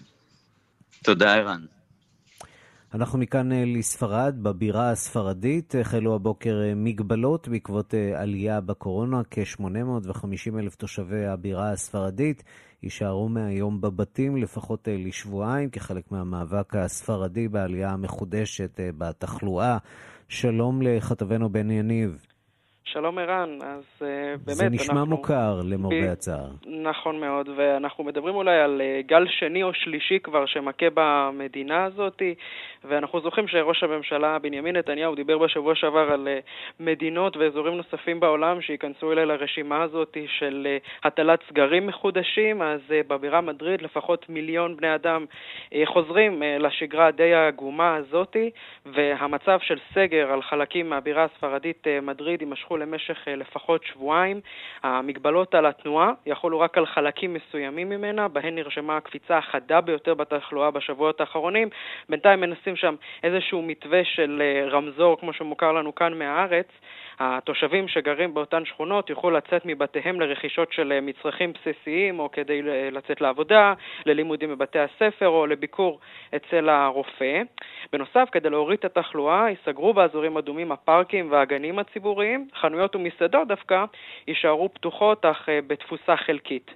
תודה, ערן. אנחנו מכאן לספרד, בבירה הספרדית החלו הבוקר מגבלות בעקבות עלייה בקורונה, כ-850 אלף תושבי הבירה הספרדית יישארו מהיום בבתים לפחות אה, לשבועיים, כחלק מהמאבק הספרדי בעלייה המחודשת אה, בתחלואה. שלום לכתבנו בן יניב. שלום ערן, אז uh, באמת זה נשמע אנחנו... מוכר למרבה ב... הצער. נכון מאוד, ואנחנו מדברים אולי על uh, גל שני או שלישי כבר שמכה במדינה הזאת, ואנחנו זוכרים שראש הממשלה בנימין נתניהו דיבר בשבוע שעבר על uh, מדינות ואזורים נוספים בעולם שייכנסו אליי לרשימה הזאת של uh, הטלת סגרים מחודשים, אז uh, בבירה מדריד לפחות מיליון בני אדם uh, חוזרים uh, לשגרה הדי העגומה הזאת, והמצב של סגר על חלקים מהבירה הספרדית uh, מדריד יימשכו למשך uh, לפחות שבועיים. המגבלות על התנועה יחולו רק על חלקים מסוימים ממנה, בהן נרשמה הקפיצה החדה ביותר בתחלואה בשבועות האחרונים. בינתיים מנסים שם איזשהו מתווה של אה, רמזור, כמו שמוכר לנו כאן מהארץ. התושבים שגרים באותן שכונות יוכלו לצאת מבתיהם לרכישות של אה, מצרכים בסיסיים, או כדי אה, לצאת לעבודה, ללימודים בבתי הספר, או לביקור אצל הרופא. בנוסף, כדי להוריד את התחלואה, ייסגרו באזורים אדומים הפארקים והגנים הציבוריים. חנויות ומסעדות דווקא יישארו פתוחות, אך בתפוסה חלקית.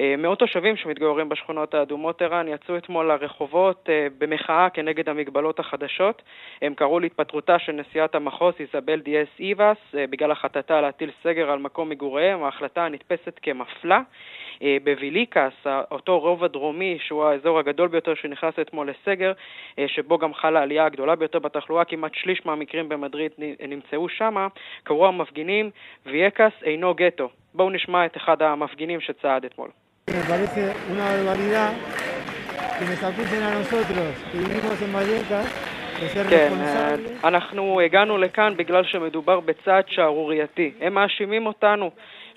אה, מאות תושבים שמתגוררים בשכונות האדומות ערן יצאו אתמול לרחובות אה, במחאה כנגד המגבלות החדשות. הם קראו להתפטרותה של נשיאת המחוז איזבל דיאס איבאס אה, בגלל החלטתה להטיל סגר על מקום מגוריהם. ההחלטה נתפסת כמפלה. בוויליקס, אותו רובע דרומי, שהוא האזור הגדול ביותר שנכנס אתמול לסגר, שבו גם חלה העלייה הגדולה ביותר בתחלואה, כמעט שליש מהמקרים במדריד נמצאו שם, קראו המפגינים, וייקס אינו גטו. בואו נשמע את אחד המפגינים שצעד אתמול. Me parece una barbaridad que nos acusen a nosotros, que vivimos en Vallecas, כן, אנחנו הגענו לכאן בגלל שמדובר בצעד שערורייתי. הם מאשימים אותנו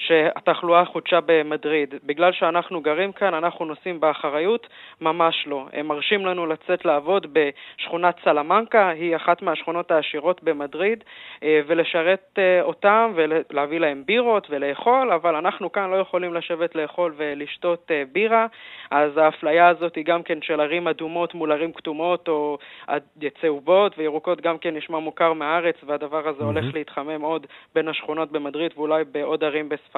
שהתחלואה חודשה במדריד. בגלל שאנחנו גרים כאן, אנחנו נושאים באחריות? ממש לא. הם מרשים לנו לצאת לעבוד בשכונת סלמנקה, היא אחת מהשכונות העשירות במדריד, אה, ולשרת אה, אותם ולהביא להם בירות ולאכול, אבל אנחנו כאן לא יכולים לשבת לאכול ולשתות אה, בירה, אז האפליה הזאת היא גם כן של ערים אדומות מול ערים כתומות או צהובות וירוקות גם כן נשמע מוכר מהארץ, והדבר הזה mm-hmm. הולך להתחמם עוד בין השכונות במדריד ואולי בעוד ערים בספרד.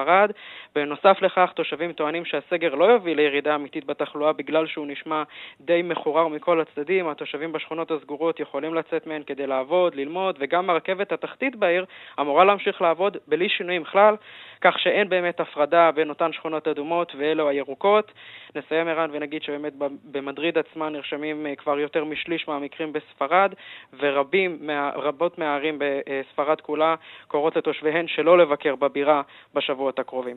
בנוסף לכך, תושבים טוענים שהסגר לא יביא לירידה אמיתית בתחלואה בגלל שהוא נשמע די מחורר מכל הצדדים. התושבים בשכונות הסגורות יכולים לצאת מהן כדי לעבוד, ללמוד, וגם הרכבת התחתית בעיר אמורה להמשיך לעבוד בלי שינויים כלל, כך שאין באמת הפרדה בין אותן שכונות אדומות ואלו הירוקות. נסיים ערן ונגיד שבאמת במדריד עצמה נרשמים אה, כבר יותר משליש מהמקרים בספרד, ורבים, רבות מהערים בספרד כולה קוראות לתושביהן שלא לבקר בבירה בשבועות הקרובים.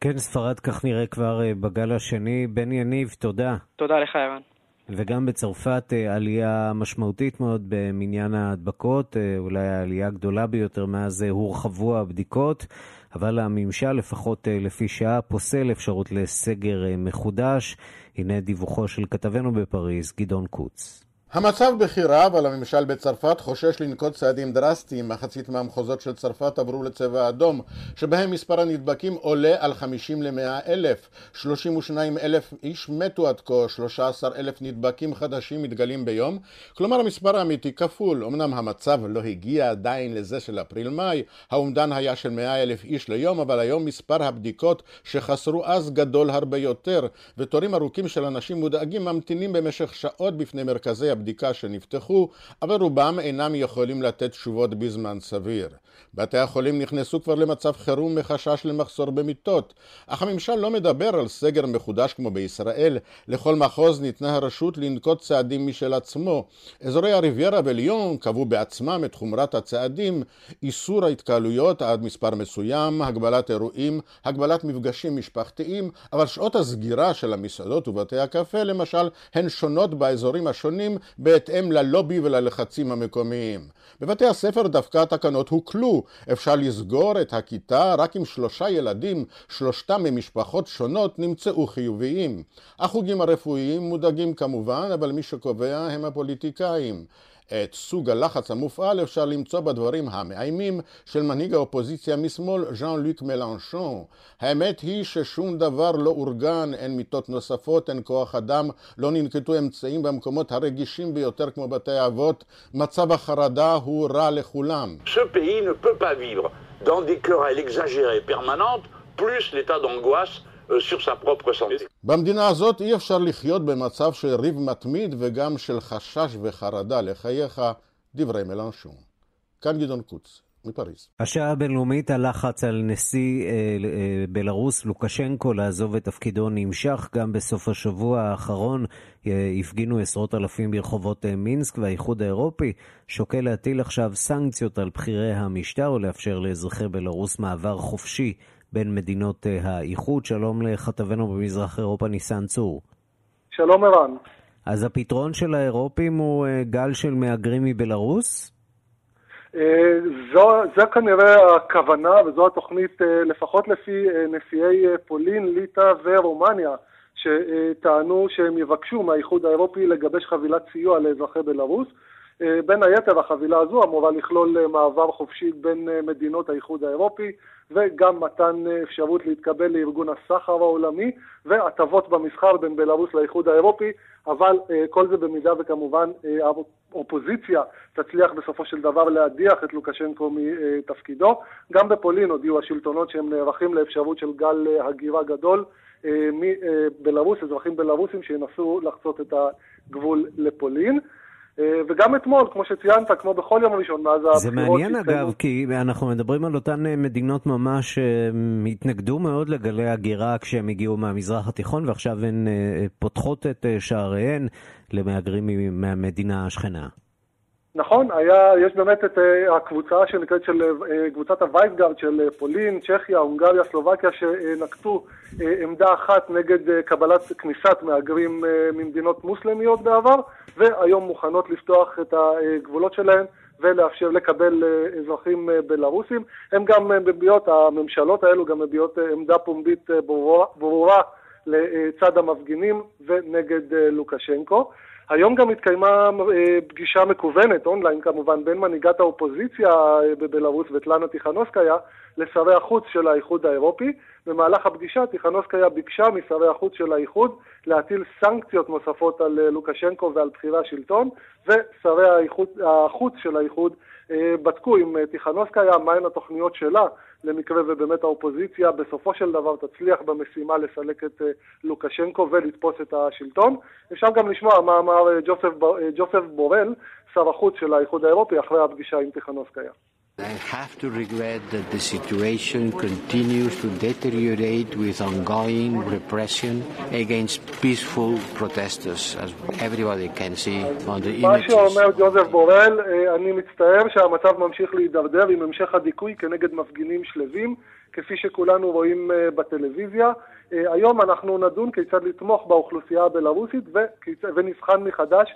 כן, ספרד כך נראה כבר אה, בגל השני. בן יניב, תודה. תודה לך, ערן. וגם בצרפת אה, עלייה משמעותית מאוד במניין ההדבקות, אולי העלייה הגדולה ביותר מאז הורחבו הבדיקות. אבל הממשל, לפחות אה, לפי שעה, פוסל אפשרות לסגר אה, מחודש. הנה דיווחו של כתבנו בפריז, גדעון קוץ. המצב בכי רע, אבל הממשל בצרפת חושש לנקוט צעדים דרסטיים. מחצית מהמחוזות של צרפת עברו לצבע אדום, שבהם מספר הנדבקים עולה על 50 ל-100 אלף. 32 אלף איש מתו עד כה, 13 אלף נדבקים חדשים מתגלים ביום. כלומר המספר האמיתי כפול. אמנם המצב לא הגיע עדיין לזה של אפריל-מאי, האומדן היה של 100 אלף איש ליום, אבל היום מספר הבדיקות שחסרו אז גדול הרבה יותר, ותורים ארוכים של אנשים מודאגים ממתינים במשך שעות בפני מרכזי הבדיקות. הבדיקה שנפתחו, אבל רובם אינם יכולים לתת תשובות בזמן סביר. בתי החולים נכנסו כבר למצב חירום מחשש למחסור במיטות, אך הממשל לא מדבר על סגר מחודש כמו בישראל. לכל מחוז ניתנה הרשות לנקוט צעדים משל עצמו. אזורי הריביירה וליון קבעו בעצמם את חומרת הצעדים, איסור ההתקהלויות עד מספר מסוים, הגבלת אירועים, הגבלת מפגשים משפחתיים, אבל שעות הסגירה של המסעדות ובתי הקפה למשל הן שונות באזורים השונים בהתאם ללובי וללחצים המקומיים. בבתי הספר דווקא התקנות הוקלו, אפשר לסגור את הכיתה רק אם שלושה ילדים, שלושתם ממשפחות שונות, נמצאו חיוביים. החוגים הרפואיים מודאגים כמובן, אבל מי שקובע הם הפוליטיקאים. את סוג הלחץ המופעל אפשר למצוא בדברים המאיימים של מנהיג האופוזיציה משמאל, ז'אן לוק מלנשון. האמת היא ששום דבר לא אורגן, אין מיטות נוספות, אין כוח אדם, לא ננקטו אמצעים במקומות הרגישים ביותר כמו בתי אבות. מצב החרדה הוא רע לכולם. dans des querelles exagérées permanentes, plus l'état d'angoisse sur sa propre santé. במדינה הזאת אי אפשר לחיות במצב של ריב מתמיד וגם של חשש וחרדה לחייך, דברי מלנשון. כאן גדעון קוץ. מפריז. השעה הבינלאומית, הלחץ על נשיא אה, אה, בלרוס לוקשנקו לעזוב את תפקידו נמשך. גם בסוף השבוע האחרון אה, הפגינו עשרות אלפים ברחובות אה, מינסק, והאיחוד האירופי שוקל להטיל עכשיו סנקציות על בכירי המשטר ולאפשר לאזרחי בלרוס מעבר חופשי בין מדינות אה, האיחוד. שלום לכתבנו במזרח אירופה ניסן צור. שלום ערן. אז הפתרון של האירופים הוא אה, גל של מהגרים מבלארוס? אה, זו, זו כנראה הכוונה וזו התוכנית, לפחות לפי נשיאי פולין, ליטא ורומניה, שטענו שהם יבקשו מהאיחוד האירופי לגבש חבילת סיוע לאזרחי בלארוס. בין היתר החבילה הזו אמורה לכלול מעבר חופשי בין מדינות האיחוד האירופי, וגם מתן אה, אפשרות להתקבל לארגון הסחר העולמי והטבות במסחר בין בלרוס לאיחוד האירופי, אבל אה, כל זה במידה וכמובן אה, האופוזיציה תצליח בסופו של דבר להדיח את לוקשנקו מתפקידו. גם בפולין הודיעו השלטונות שהם נערכים לאפשרות של גל הגירה גדול מבלרוס, אזרחים בלרוסים שינסו לחצות את הגבול לפולין. אה, וגם אתמול, כמו שציינת, כמו בכל יום ראשון מאז הבחירות... זה מעניין אגב, כי אנחנו מדברים על אותן אה, מדינות ממש שהתנגדו מאוד לגלי הגירה כשהם הגיעו מהמזרח התיכון, ועכשיו הן אה, פותחות את שעריהן למהגרים מהמדינה השכנה. נכון, היה, יש באמת את uh, הקבוצה שנקראת של uh, קבוצת הווייסגארד של uh, פולין, צ'כיה, הונגריה, סלובקיה, שנקטו עמדה אחת נגד קבלת כניסת מהגרים ממדינות מוסלמיות בעבר, והיום מוכנות לפתוח את הגבולות שלהן ולאפשר לקבל אזרחים בלרוסים. הם גם מביעות, הממשלות האלו גם מביעות עמדה פומבית ברורה, ברורה לצד המפגינים ונגד לוקשנקו. היום גם התקיימה פגישה מקוונת, אונליין כמובן, בין מנהיגת האופוזיציה בבלארוס וטלנה טיכנוסקיה לשרי החוץ של האיחוד האירופי. במהלך הפגישה טיכנוסקיה ביקשה משרי החוץ של האיחוד להטיל סנקציות נוספות על לוקשנקו ועל בכירי השלטון, ושרי האיחוד, החוץ של האיחוד אה, בדקו עם אה, טיכנוסקיה מהן התוכניות שלה למקרה ובאמת האופוזיציה בסופו של דבר תצליח במשימה לסלק את אה, לוקשנקו ולתפוס את השלטון. אפשר גם לשמוע מה אמר ג'וסף, ג'וסף בורל, שר החוץ של האיחוד האירופי, אחרי הפגישה עם טיכנוסקיה. I have to regret that the situation continues to deteriorate with ongoing repression against peaceful protesters, as everybody can see on the images. מה שאומר ג'וזף בורל, אני מצטער שהמצב ממשיך להידרדר עם המשך הדיכוי כנגד מפגינים שלווים, כפי שכולנו רואים בטלוויזיה. היום אנחנו נדון כיצד לתמוך באוכלוסייה הבלארוסית ונבחן מחדש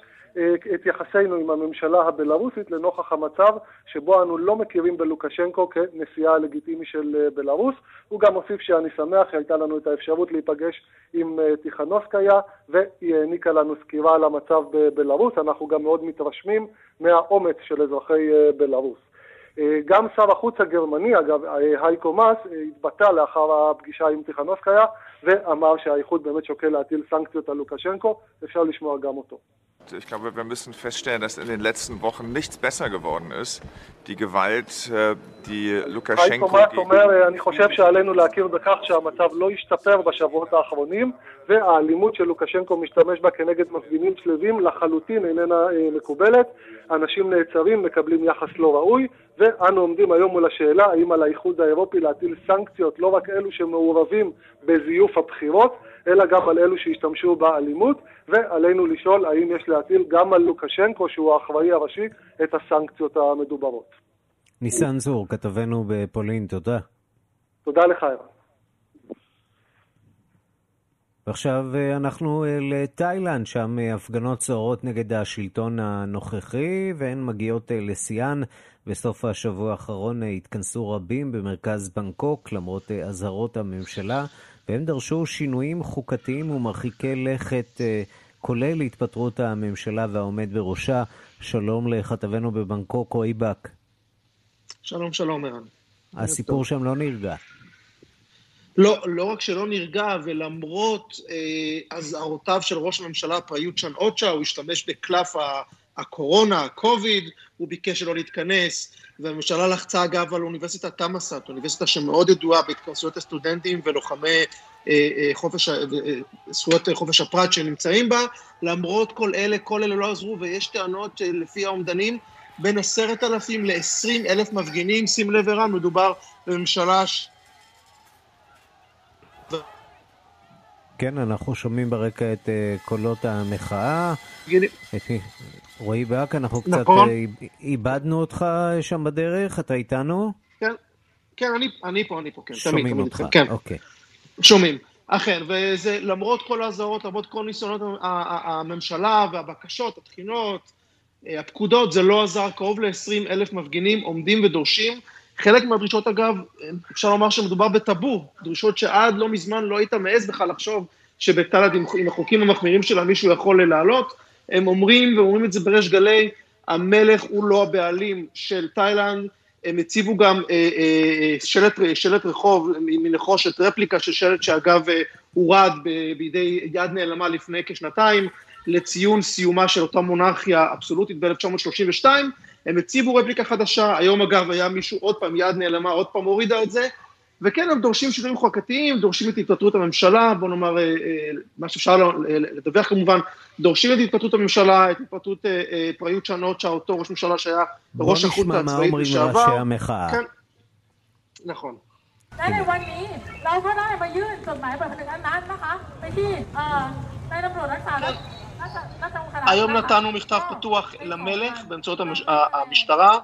את יחסינו עם הממשלה הבלארוסית לנוכח המצב שבו אנו לא מכירים בלוקשנקו כנשיאה הלגיטימי של אה, בלארוס. הוא גם הוסיף שאני שמח שהייתה לנו את האפשרות להיפגש עם אה, טיכנוסקיה והיא העניקה לנו סקירה על המצב בבלארוס. אנחנו גם מאוד מתרשמים מהאומץ של אזרחי אה, בלארוס. גם שר החוץ הגרמני, אגב, הייקו מאס, התבטא לאחר הפגישה עם טיכנוסקיה ואמר שהאיחוד באמת שוקל להטיל סנקציות על לוקשנקו, אפשר לשמוע גם אותו. Ich glaube, wir müssen feststellen, dass in den letzten Wochen nichts besser geworden ist. Die Gewalt, äh, die לוקשנקו... אומר, אני חושב שעלינו להכיר בכך שהמצב לא השתפר בשבועות האחרונים, והאלימות שלוקשנקו משתמש בה כנגד מפגינים שלווים לחלוטין איננה אה, מקובלת. אנשים נעצרים, מקבלים יחס לא ראוי, ואנו עומדים היום מול השאלה האם על האיחוד האירופי להטיל סנקציות, לא רק אלו שמעורבים בזיוף הבחירות, אלא גם על אלו שהשתמשו באלימות, ועלינו לשאול האם יש להטיל גם על לוקשנקו, שהוא האחראי הראשי, את הסנקציות המדוברות. ניסן זור, כתבנו בפולין, תודה. תודה לך, ערן. ועכשיו אה, אנחנו אה, לתאילנד, שם אה, הפגנות סוערות נגד השלטון הנוכחי, והן מגיעות לשיאן. בסוף השבוע האחרון התכנסו רבים במרכז בנקוק, למרות אזהרות הממשלה, והם דרשו שינויים חוקתיים ומרחיקי לכת, כולל התפטרות הממשלה והעומד בראשה. שלום לכתבנו בבנקוק, רועי בק. שלום, שלום, ערן. הסיפור שם לא נרגע. לא, לא רק שלא נרגע, ולמרות אה, אזהרותיו של ראש הממשלה פריוט צ'אן אוצ'ה, הוא השתמש בקלף הקורונה, הקוביד, הוא ביקש שלא להתכנס, והממשלה לחצה אגב על אוניברסיטת תמאסט, אוניברסיטה שמאוד ידועה בהתכנסויות הסטודנטים ולוחמי אה, אה, חופש, אה, זכויות חופש הפרט שנמצאים בה, למרות כל אלה, כל אלה לא עזרו, ויש טענות לפי האומדנים, בין עשרת אלפים לעשרים אלף מפגינים, שים לב ערן, מדובר בממשלה כן, אנחנו שומעים ברקע את uh, קולות המחאה. את רועי באק, אנחנו נכון. קצת uh, איבדנו אותך שם בדרך, אתה איתנו? כן, כן, אני, אני פה, אני פה, כן. שומעים תמיד, אותך, כן. אוקיי. שומעים. אכן, וזה למרות כל האזהרות, למרות כל ניסיונות הממשלה והבקשות, התחינות, אה, הפקודות, זה לא עזר, קרוב ל-20 אלף מפגינים עומדים ודורשים חלק מהדרישות, אגב, אפשר לומר שמדובר בטאבו, דרישות שעד לא מזמן לא היית מעז בכלל לחשוב שבתל"ד עם, עם החוקים המחמירים שלה מישהו יכול לעלות. הם אומרים, ואומרים את זה בריש גלי, המלך הוא לא הבעלים של תאילנד, הם הציבו גם אה, אה, שלט, שלט רחוב מנחושת, רפליקה של שלט שאגב אה, הורד בידי יד נעלמה לפני כשנתיים, לציון סיומה של אותה מונרכיה אבסולוטית ב-1932, הם הציבו רפליקה חדשה, היום אגב היה מישהו עוד פעם, יד נעלמה, עוד פעם הורידה את זה, וכן, הם דורשים שינויים חוקתיים, דורשים את התפטרות הממשלה, בוא נאמר, אה, אה, מה שאפשר לדווח כמובן, דורשים את התפטרות הממשלה, את התפטרות אה, פריוט שנוצ'ה, אותו ראש ממשלה שהיה ראש החוץ הצבאית לשעבר. בוא נשמע מה אומרים ראשי המחאה. כן, נכון. และในวันนี้เราก็ได้มายื่นจดหมายแบบหนึ่งอันนั้นนะคะไปที่ในตำรวจรักษา היום נתנו מכתב פתוח למלך באמצעות המשטרה,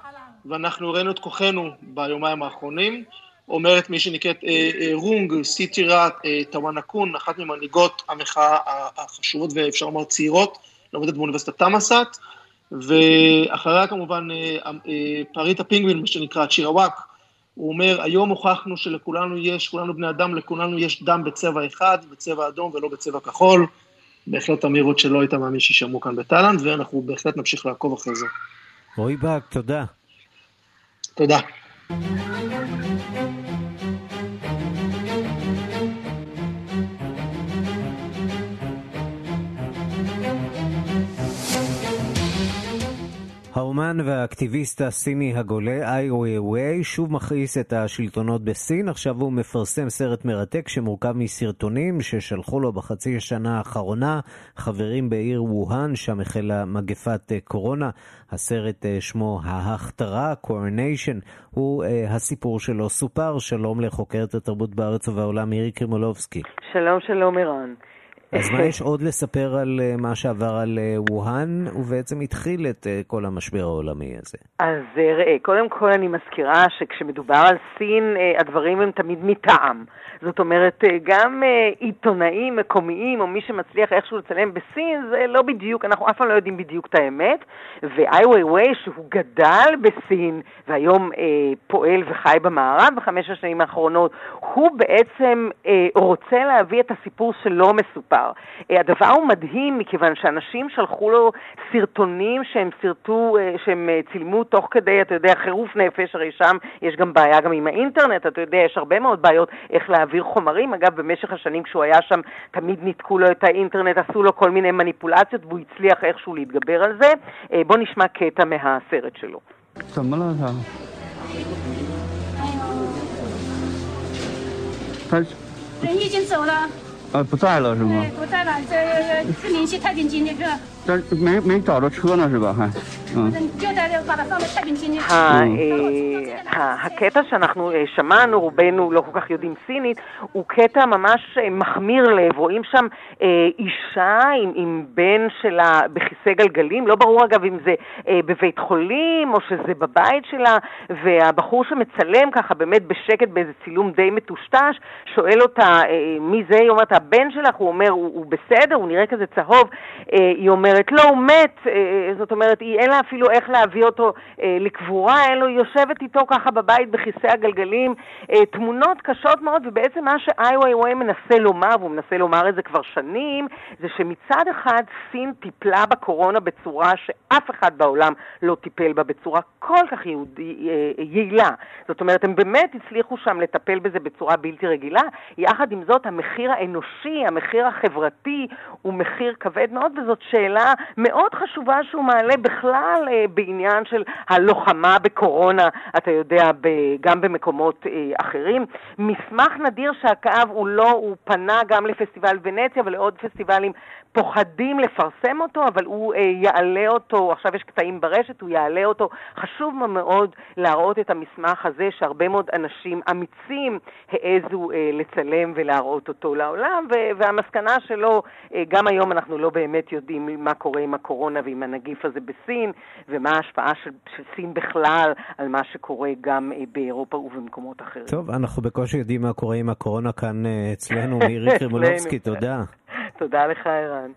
ואנחנו הראינו את כוחנו ביומיים האחרונים. אומרת מי שנקראת אה, אה, רונג סיטירה אה, טוואנקון, אחת ממנהיגות המחאה החשובות ואפשר לומר צעירות, לומדת באוניברסיטת תמאסט. ואחריה כמובן פריט הפינגווין, מה שנקרא צ'ירוואק, הוא אומר, היום הוכחנו שלכולנו יש, כולנו בני אדם, לכולנו יש דם בצבע אחד, בצבע אדום ולא בצבע כחול. בהחלט אמירות שלא היית מאמין שישמעו כאן בתאילנד, ואנחנו בהחלט נמשיך לעקוב אחרי זה. רועי באג, תודה. תודה. האומן והאקטיביסט הסיני הגולה איי ווי שוב מכעיס את השלטונות בסין, עכשיו הוא מפרסם סרט מרתק שמורכב מסרטונים ששלחו לו בחצי השנה האחרונה חברים בעיר ווהאן, שם החלה מגפת קורונה. הסרט שמו ההכתרה, קורניישן, הוא הסיפור שלו סופר. שלום לחוקרת התרבות בארץ ובעולם מירי קרימולובסקי. שלום, שלום ערן. אז מה יש עוד לספר על מה שעבר על ווהאן, ובעצם התחיל את כל המשבר העולמי הזה? אז ראה, קודם כל אני מזכירה שכשמדובר על סין, הדברים הם תמיד מטעם. זאת אומרת, גם עיתונאים מקומיים, או מי שמצליח איכשהו לצלם בסין, זה לא בדיוק, אנחנו אף פעם לא יודעים בדיוק את האמת. ואיי ווי ווי, שהוא גדל בסין, והיום אה, פועל וחי במערב בחמש השנים האחרונות, הוא בעצם אה, רוצה להביא את הסיפור שלא מסופר. אה, הדבר הוא מדהים, מכיוון שאנשים שלחו לו סרטונים שהם סרטו, אה, שהם צילמו תוך כדי, אתה יודע, חירוף נפש, הרי שם יש גם בעיה גם עם האינטרנט, אתה יודע, יש הרבה מאוד בעיות איך להעביר חומרים. אגב, במשך השנים כשהוא היה שם, תמיד ניתקו לו את האינטרנט, עשו לו כל מיני מניפולציות, והוא הצליח איכשהו להתגבר על זה. אה, בוא נשמע קטע מהסרט שלו. 怎么了他？他人已经走了， 呃不在了是吗？不在了，这是联系太平间的这，但是没没找着车呢是吧？还，嗯。 就在这把他放到太平间的。 ה- ה- הקטע שאנחנו אה, שמענו, רובנו לא כל כך יודעים סינית, הוא קטע ממש אה, מחמיר לב. רואים שם אה, אישה עם, עם בן שלה בכיסא גלגלים, לא ברור אגב אם זה אה, בבית חולים או שזה בבית שלה, והבחור שמצלם ככה באמת בשקט באיזה צילום די מטושטש, שואל אותה אה, מי זה, היא אומרת הבן שלך, הוא אומר הוא, הוא בסדר, הוא נראה כזה צהוב, אה, היא אומרת לא, הוא מת, אה, זאת אומרת היא אין לה אפילו איך להביא אותו אה, לקבורה, לו, היא יושבת איתו ככה בבית בכיסא הגלגלים, אה, תמונות קשות מאוד, ובעצם מה שאיי ווי ווי מנסה לומר, והוא מנסה לומר את זה כבר שנים, זה שמצד אחד סין טיפלה בקורונה בצורה שאף אחד בעולם לא טיפל בה, בצורה כל כך יהודי, אה, יעילה. זאת אומרת, הם באמת הצליחו שם לטפל בזה בצורה בלתי רגילה. יחד עם זאת, המחיר האנושי, המחיר החברתי, הוא מחיר כבד מאוד, וזאת שאלה מאוד חשובה שהוא מעלה בכלל אה, בעניין של הלוחמה בקורונה, אתה יודע, גם במקומות אה, אחרים. מסמך נדיר שהכאב הוא לא, הוא פנה גם לפסטיבל ונציה ולעוד פסטיבלים פוחדים לפרסם אותו, אבל הוא אה, יעלה אותו, עכשיו יש קטעים ברשת, הוא יעלה אותו. חשוב מאוד להראות את המסמך הזה, שהרבה מאוד אנשים אמיצים העזו אה, לצלם ולהראות אותו לעולם, ו- והמסקנה שלו, אה, גם היום אנחנו לא באמת יודעים מה קורה עם הקורונה ועם הנגיף הזה בסין, ומה ההשפעה של, של סין בכלל על מה שקורה גם אה, באירופה ובמקומות אחרים. טוב, אנחנו בקושי יודעים מה קורה עם הקורונה כאן אה, אצלנו. מירי קרימולובסקי, תודה. תודה לך, ערן.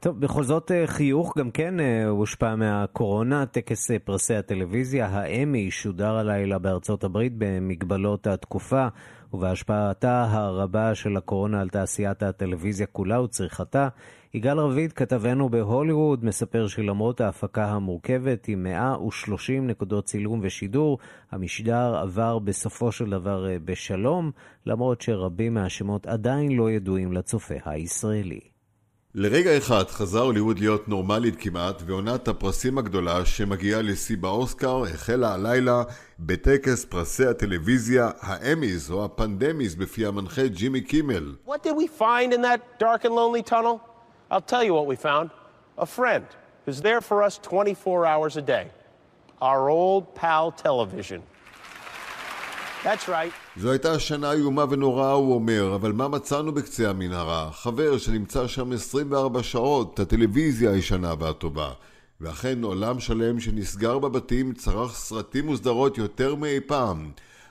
טוב, בכל זאת אה, חיוך גם כן הושפע מהקורונה. טקס פרסי הטלוויזיה, האמי, שודר הלילה בארצות הברית במגבלות התקופה ובהשפעתה הרבה של הקורונה על תעשיית הטלוויזיה כולה וצריכתה. יגאל רביד, כתבנו בהוליווד, מספר שלמרות ההפקה המורכבת עם 130 נקודות צילום ושידור, המשדר עבר בסופו של דבר אה, בשלום, למרות שרבים מהשמות עדיין לא ידועים לצופה הישראלי. לרגע אחד חזר הוליווד להיות נורמלית כמעט, ועונת הפרסים הגדולה שמגיעה לשיא באוסקר החלה הלילה בטקס פרסי הטלוויזיה, האמיז או הפנדמיז בפי המנחה ג'ימי קימל. What did we find in that dark and lonely tunnel? I'll tell you what we found. A friend who's there for us 24 hours a day. Our old pal television. That's right. זו הייתה שנה איומה ונוראה, הוא אומר, אבל מה מצאנו בקצה המנהרה? חבר שנמצא שם 24 שעות, הטלוויזיה הישנה והטובה. ואכן עולם שלם שנסגר בבתים צרך סרטים וסדרות יותר מאי פעם.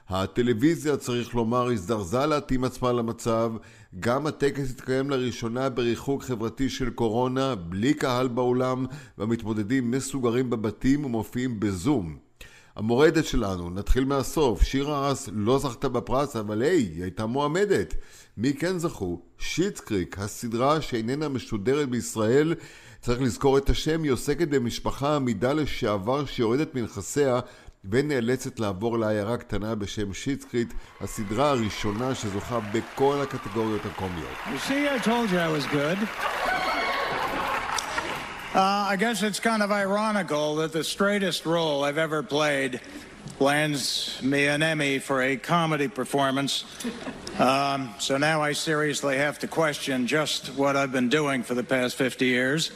הטלוויזיה, צריך לומר, הזדרזה להתאים עצמה למצב. גם הטקס התקיים לראשונה בריחוק חברתי של קורונה, בלי קהל באולם, והמתמודדים מסוגרים בבתים ומופיעים בזום. המורדת שלנו, נתחיל מהסוף, שירה ארס לא זכתה בפרס, אבל היי, היא הייתה מועמדת. מי כן זכו? שיטסקריק, הסדרה שאיננה משודרת בישראל, צריך לזכור את השם, היא עוסקת במשפחה עמידה לשעבר שיורדת מנכסיה ונאלצת לעבור לעיירה קטנה בשם שיטסקריט, הסדרה הראשונה שזוכה בכל הקטגוריות הקומיות. Uh, I guess it's kind of ironical that the straightest role I've ever played lands me an Emmy for a comedy performance. Um, so now I seriously have to question just what I've been doing for the past 50 years.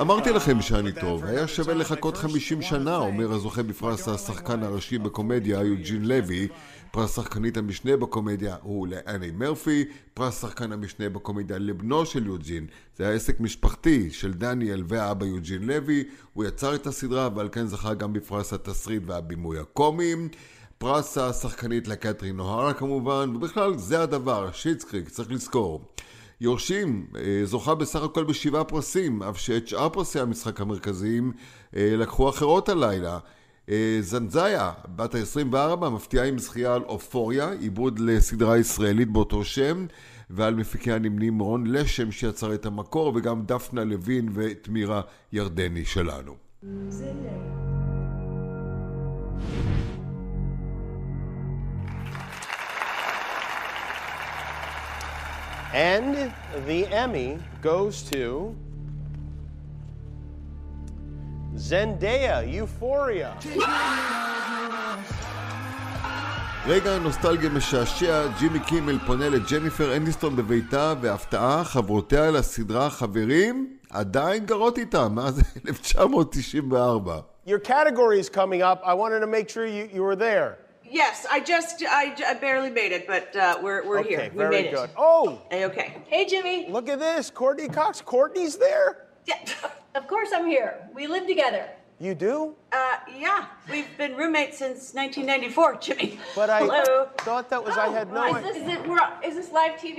אמרתי לכם שאני טוב, היה שווה לחכות 50 שנה, אומר הזוכה בפרס השחקן הראשי בקומדיה, יוג'ין לוי. פרס שחקנית המשנה בקומדיה הוא לאני מרפי, פרס שחקן המשנה בקומדיה לבנו של יוג'ין. זה היה עסק משפחתי של דניאל והאבא יוג'ין לוי, הוא יצר את הסדרה ועל כן זכה גם בפרס התסריט והבימוי הקומיים. פרס השחקנית לקטרין אוהרה כמובן, ובכלל זה הדבר, Schitt's Creek, צריך לזכור. יורשים אה, זוכה בסך הכל בשבעה פרסים, אף שאת שאר פרסי המשחק המרכזיים אה, לקחו אחרות הלילה. אה, זנזאיה, בת ה-24, מפתיעה עם זכייה על אופוריה, עיבוד לסדרה ישראלית באותו שם, ועל מפיקי הנמנים רון לשם שיצר את המקור, וגם דפנה לוין ותמירה ירדני שלנו. And the Emmy goes to Zendaya, Euphoria. רגע נוסטלגיה משעשע, ג'ימי קימל פונה לג'ניפר אניסטון בביתה, והפתעה, חברותיה לסדרה חברים עדיין גרות איתה מאז 1994. Your category is coming up. I wanted to make sure you, you were there. Yes, I just, I, I barely made it, but uh, we're, we're okay, here. We very made good. it. Oh! Hey, okay. Hey, Jimmy. Look at this. Courtney Cox. Courtney's there? Yeah, of course I'm here. We live together. You do? Uh, yeah. We've been roommates since 1994, Jimmy. But I Hello. thought that was, I had no Is idea. this, is, it, is this live TV?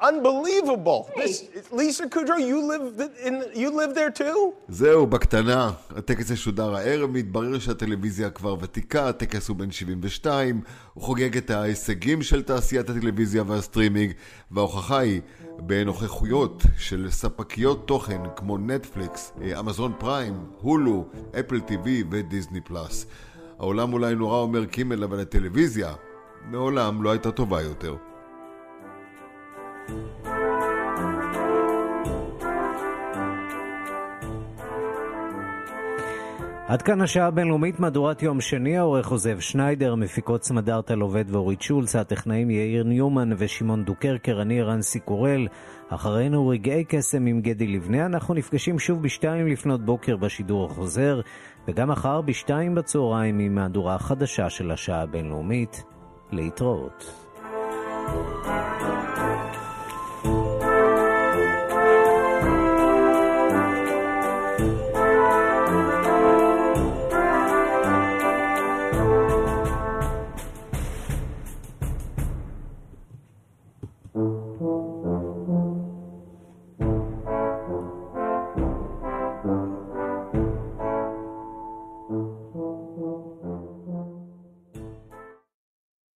Unbelievable. Hey. This, Lisa Kudrow, you live in, you live there too? זהו, בקטנה. הטקס ישודר הערב, מתברר שהטלוויזיה כבר ותיקה, הטקס הוא בן 72, הוא חוגג את ההישגים של תעשיית הטלוויזיה והסטרימינג, וההוכחה היא בנוכחויות של ספקיות תוכן כמו נטפליקס, אמזון פריים, הולו, Apple TV ו Disney Plus. העולם אולי נורא אומר קימל, אבל הטלוויזיה מעולם לא הייתה טובה יותר. עד כאן השעה הבינלאומית, מהדורת יום שני, העורך עוזב שניידר, מפיקות סמדארטה לובד ואורית שולץ, הטכנאים יאיר ניומן ושמעון דוקרקר, אני רנסי קורל. אחרינו רגעי קסם עם גדי לבנה, אנחנו נפגשים שוב בשתיים לפנות בוקר בשידור החוזר, וגם מחר בשתיים בצהריים עם מהדורה החדשה של השעה הבינלאומית. להתראות. thank you